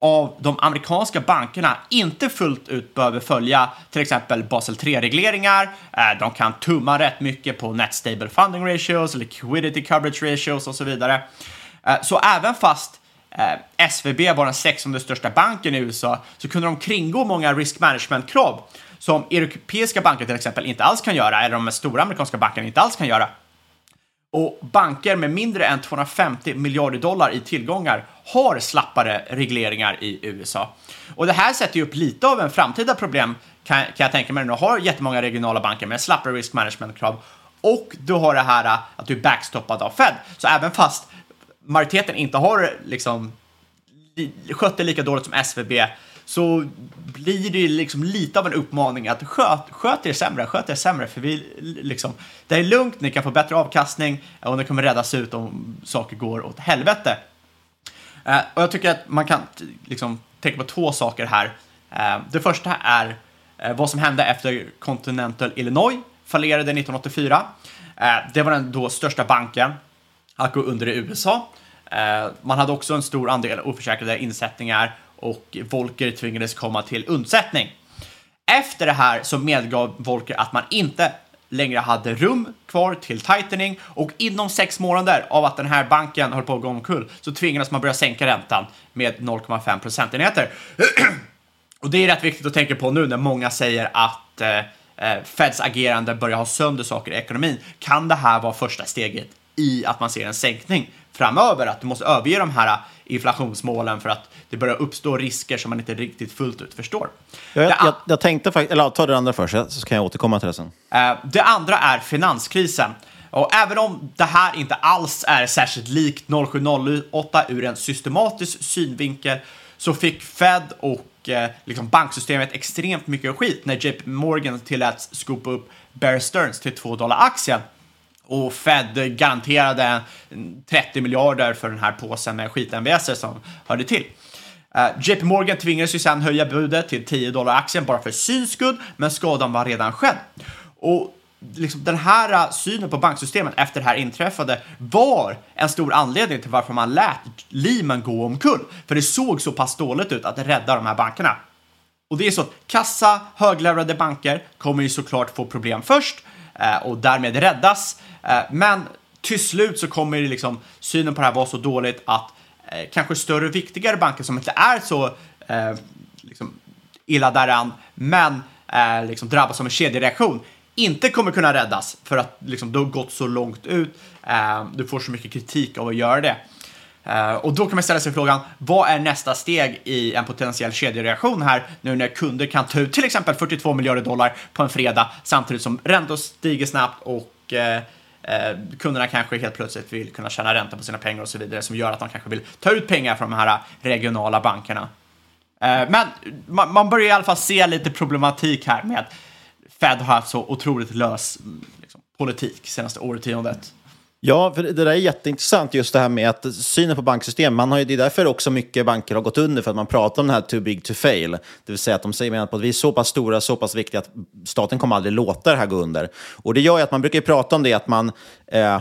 av de amerikanska bankerna inte fullt ut behöver följa till exempel Basel 3-regleringar. Eh, de kan tumma rätt mycket på Net Stable Funding Ratios, Liquidity Coverage Ratios och så vidare. Eh, så även fast eh, SVB var den sextonde största banken i USA så kunde de kringgå många risk management-krav som europeiska banker till exempel inte alls kan göra, eller de stora amerikanska bankerna inte alls kan göra. Och banker med mindre än 250 miljarder dollar i tillgångar har slappare regleringar i USA. Och det här sätter ju upp lite av en framtida problem kan, kan jag tänka mig. Du har jättemånga regionala banker med slappare risk management-krav och du har det här äh, att du är backstoppad av Fed. Så även fast majoriteten inte har liksom skött det lika dåligt som SVB så blir det liksom lite av en uppmaning att sköt, sköt er sämre, sköt er sämre, för vi liksom, det är lugnt, ni kan få bättre avkastning och ni kommer räddas ut om saker går åt helvete. Eh, och jag tycker att man kan liksom tänka på två saker här. Eh, det första är eh, vad som hände efter Continental Illinois fallerade 1984. Eh, det var den då största banken att gå under i USA. Eh, man hade också en stor andel oförsäkrade insättningar och Volker tvingades komma till undsättning. Efter det här så medgav Volker att man inte längre hade rum kvar till tightening och inom sex månader av att den här banken höll på att gå omkull så tvingades man börja sänka räntan med 0,5 procentenheter. och det är rätt viktigt att tänka på nu när många säger att eh, eh, Feds agerande börjar ha sönder saker i ekonomin. Kan det här vara första steget i att man ser en sänkning framöver? Att du måste överge de här inflationsmålen för att det börjar uppstå risker som man inte riktigt fullt ut förstår. Jag, jag, jag, jag tänkte faktiskt, eller ta det andra först, så kan jag återkomma till det sen. Eh, det andra är finanskrisen. Och även om det här inte alls är särskilt likt 0708 ur en systematisk synvinkel så fick Fed och eh, liksom banksystemet extremt mycket skit när JP Morgan tilläts skopa upp Bear Stearns till 2 dollar aktien och Fed garanterade 30 miljarder för den här påsen med skit-MVS som hörde till. Eh, JP Morgan tvingades ju sedan höja budet till 10 dollar aktien bara för syns skull, men skadan var redan skedd. Och liksom, den här eh, synen på banksystemet efter det här inträffade var en stor anledning till varför man lät Lehman gå omkull. För det såg så pass dåligt ut att rädda de här bankerna. Och det är så att kassa, högleverade banker kommer ju såklart få problem först eh, och därmed räddas. Eh, men till slut så kommer liksom synen på det här vara så dåligt att eh, kanske större och viktigare banker som inte är så eh, liksom illa däran, men eh, liksom drabbas av en kedjereaktion, inte kommer kunna räddas för att liksom, det har gått så långt ut. Eh, du får så mycket kritik av att göra det. Eh, och då kan man ställa sig frågan, vad är nästa steg i en potentiell kedjereaktion här nu när kunder kan ta ut till exempel 42 miljarder dollar på en fredag samtidigt som räntor stiger snabbt och eh, eh, kunderna kanske helt plötsligt vill kunna tjäna ränta på sina pengar och så vidare som gör att de kanske vill ta ut pengar från de här regionala bankerna. Eh, men man, man, börjar i alla fall se lite problematik här med att Fed har haft så otroligt lös liksom, politik senaste årtiondet. Ja, för det där är jätteintressant, just det här med att synen på banksystem. Man har ju, det är därför också mycket banker har gått under, för att man pratar om det här too big to fail. Det vill säga att de säger att vi är så pass stora, så pass viktiga att staten kommer aldrig låta det här gå under. Och det gör ju att man brukar prata om det, att man eh,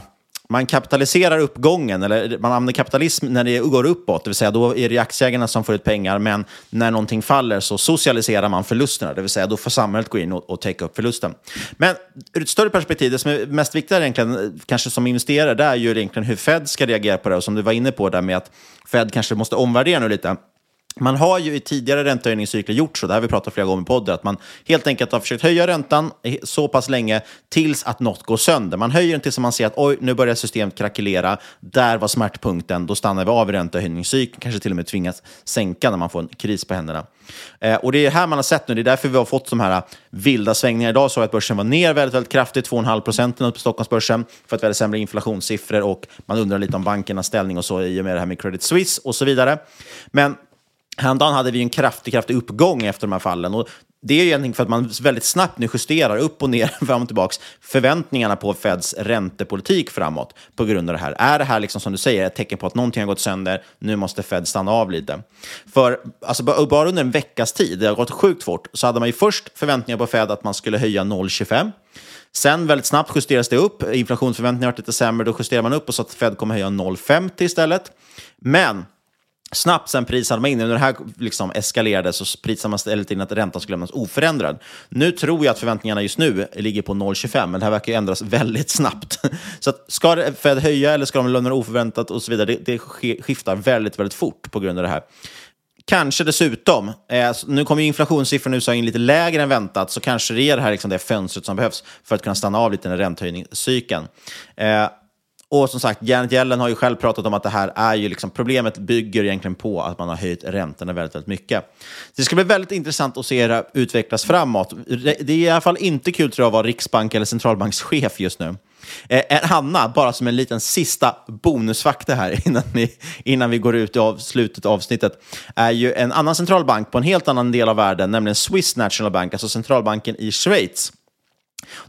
man kapitaliserar uppgången, eller man använder kapitalism när det går uppåt, det vill säga då är det aktieägarna som får ut pengar, men när någonting faller så socialiserar man förlusterna, det vill säga då får samhället gå in och, och täcka upp förlusten. Men ur ett större perspektiv, det som är mest viktigt egentligen, kanske som investerare, det är ju egentligen hur Fed ska reagera på det, och som du var inne på där med att Fed kanske måste omvärdera nu lite. Man har ju i tidigare räntehöjningscykler gjort så, det har vi pratat flera gånger i podden, att man helt enkelt har försökt höja räntan så pass länge tills att något går sönder. Man höjer den tills man ser att oj, nu börjar systemet krackelera, där var smärtpunkten, då stannar vi av i räntehöjningscykeln, kanske till och med tvingas sänka när man får en kris på händerna. Eh, och det är här man har sett nu, det är därför vi har fått de här eh, vilda svängningarna. Idag så att börsen var ner väldigt, väldigt kraftigt, 2,5 procent på Stockholmsbörsen, för att vi hade sämre inflationssiffror och man undrar lite om bankernas ställning och så i och med det här med Credit Suisse och så vidare. Men Häromdagen hade vi en kraftig, kraftig uppgång efter de här fallen. Och det är egentligen för att man väldigt snabbt nu justerar upp och ner, fram och tillbaka, förväntningarna på Feds räntepolitik framåt på grund av det här. Är det här, liksom, som du säger, ett tecken på att någonting har gått sönder? Nu måste Fed stanna av lite. För alltså, bara under en veckas tid, det har gått sjukt fort, så hade man ju först förväntningar på Fed att man skulle höja 0,25. Sen väldigt snabbt justeras det upp. Inflationsförväntningarna har varit lite sämre. Då justerar man upp och så att Fed kommer höja 0,50 istället. Men Snabbt sen prisade man in, när det här liksom eskalerade så prisade man istället in att räntan skulle lämnas oförändrad. Nu tror jag att förväntningarna just nu ligger på 0,25, men det här verkar ändras väldigt snabbt. Så att, ska Fed höja eller ska de lämna oförväntat och så vidare, det, det skiftar väldigt, väldigt fort på grund av det här. Kanske dessutom, eh, nu kommer ju inflationssiffrorna i USA in lite lägre än väntat, så kanske det är det här liksom det fönstret som behövs för att kunna stanna av lite den här räntehöjningscykeln. Eh, och som sagt, Janet Yellen har ju själv pratat om att det här är ju liksom, problemet bygger egentligen på att man har höjt räntorna väldigt, väldigt mycket. Det ska bli väldigt intressant att se det utvecklas framåt. Det är i alla fall inte kul tror jag att vara riksbank eller centralbankschef just nu. Eh, eh Hanna, bara som en liten sista bonusfakta här innan vi, innan vi går ut i av, slutet av avsnittet, är ju en annan centralbank på en helt annan del av världen, nämligen Swiss National Bank, alltså centralbanken i Schweiz.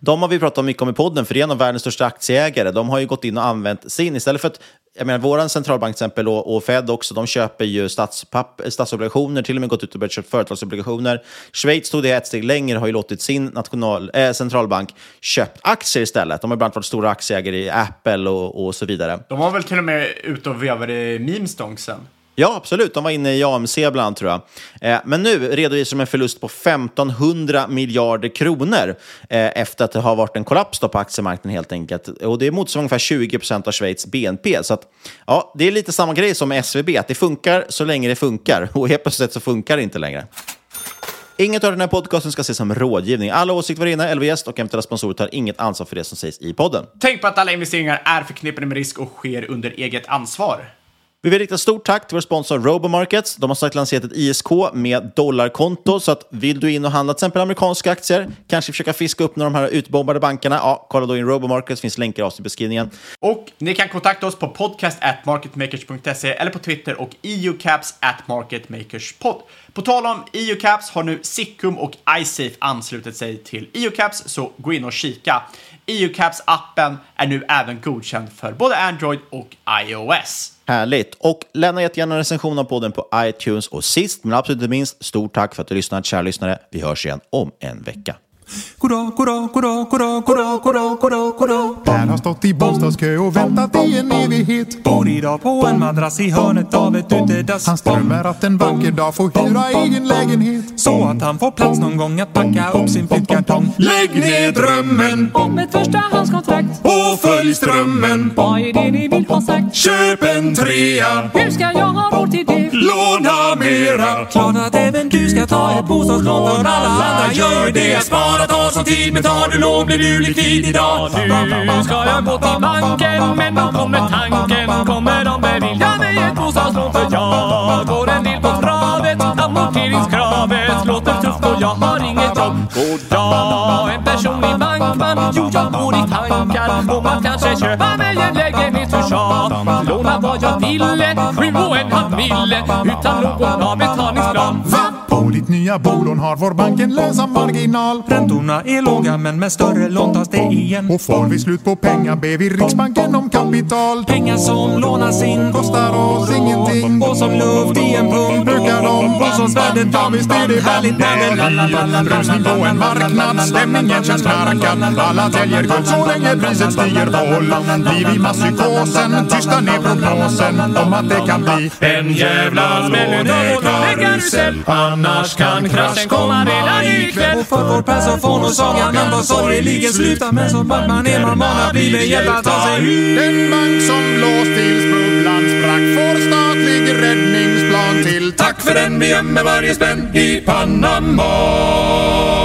De har vi pratat mycket om i podden, för det är en av världens största aktieägare. De har ju gått in och använt sin, istället för att jag menar, vår centralbank till exempel och, och, Fed också, de köper ju statspapp, statsobligationer, till och med gått ut och börjat köpa företagsobligationer. Schweiz tog det ett steg längre, har ju låtit sin national, äh, centralbank köpt aktier istället. De har bland annat varit stora aktieägare i Apple och, och så vidare. De var väl till och med ute och vevade i memestonsen? Ja, absolut. De var inne i AMC bland annat, tror jag. Eh, men nu redovisar de en förlust på 1500 miljarder kronor eh, efter att det har varit en kollaps då på aktiemarknaden helt enkelt. Och det motsvarar ungefär 20 procent av Schweiz BNP. Så att, ja, det är lite samma grej som med SVB, att det funkar så länge det funkar. Och helt plötsligt så funkar det inte längre. Inget av den här podcasten ska ses som rådgivning. Alla åsikter var inne, eller gäst och eventuella sponsorer tar inget ansvar för det som sägs i podden. Tänk på att alla investeringar är förknippade med risk och sker under eget ansvar. Vi vill rikta stort tack till vår sponsor Robomarkets. De har sagt lanserat ett ISK med dollarkonto, så att vill du in och handla till exempel amerikanska aktier, kanske försöka fiska upp några av de här utbombade bankerna, ja, kolla då in Robomarkets, finns länkar i beskrivningen. Och ni kan kontakta oss på podcast at marketmakers.se eller på Twitter och eucaps at marketmakerspod. På tal om EUCAPS har nu Sickum och iSafe anslutit sig till EUCAPS, så gå in och kika. EUCAPS-appen är nu även godkänd för både Android och iOS. Härligt! Och lämna jättegärna en recension av podden på iTunes. Och sist men absolut inte minst, stort tack för att du lyssnat, kära lyssnare. Vi hörs igen om en vecka. Goddag, goddag, goddag, goddag, goddag, goddag, goddag, goddag. Per har stått i bostadskö och väntat i en evighet. Bor idag på en madrass i hörnet av ett utedass. Hans dröm är att en vacker dag få hyra egen lägenhet. Så att han får plats någon gång att packa upp sin flyttkartong. Lägg ner drömmen om ett förstahandskontrakt och följ strömmen. Vad är det ni vill ha sagt? Köp en trea. Hur ska jag ha råd till det? Låna mera. Klart att även du ska ta ett bostadslån för alla andra gör det. Spara tar sån tid men tar du lån blir du likvid idag. Nu ska jag gå till banken men då kommer tanken. Kommer de bevilja mig ett bostadslån? För jag går en del på travet Amorteringskravet. Låter tufft och jag har inget jobb. Goddag, en person i bankman. Jo, jag går i tankar om att kanske köpa mig en lägenhet för tjat. Låna vad jag ville, sju och en halv mille. Utan någon avbetalningsplan ditt nya bolån har vår bank en lönsam marginal. Räntorna är låga men med större lån tas det igen. Och får vi slut på pengar ber vi Riksbanken om kapital. Pengar som lånas in kostar oss ingenting. Och som luft i en pump Brukar de bostadsvärdet Ja visst är det härligt när det Rusning på en marknad, stämningen känns knarkad. Alla täljer guld så länge priset stiger håll. Liv i masspsykosen, tysta ner prognosen om att det kan bli En jävla lånekarusell Annars kan kraschen komma redan ikväll? Och för vår persofon och sagan kan vara sorgligen sluta. Men så vart man är man van att bli behjälpt att ta sig. ur Den bank som blåst tills bubblan sprack. Får statlig räddningsplan till. Tack för den vi gömmer varje spänn i Panama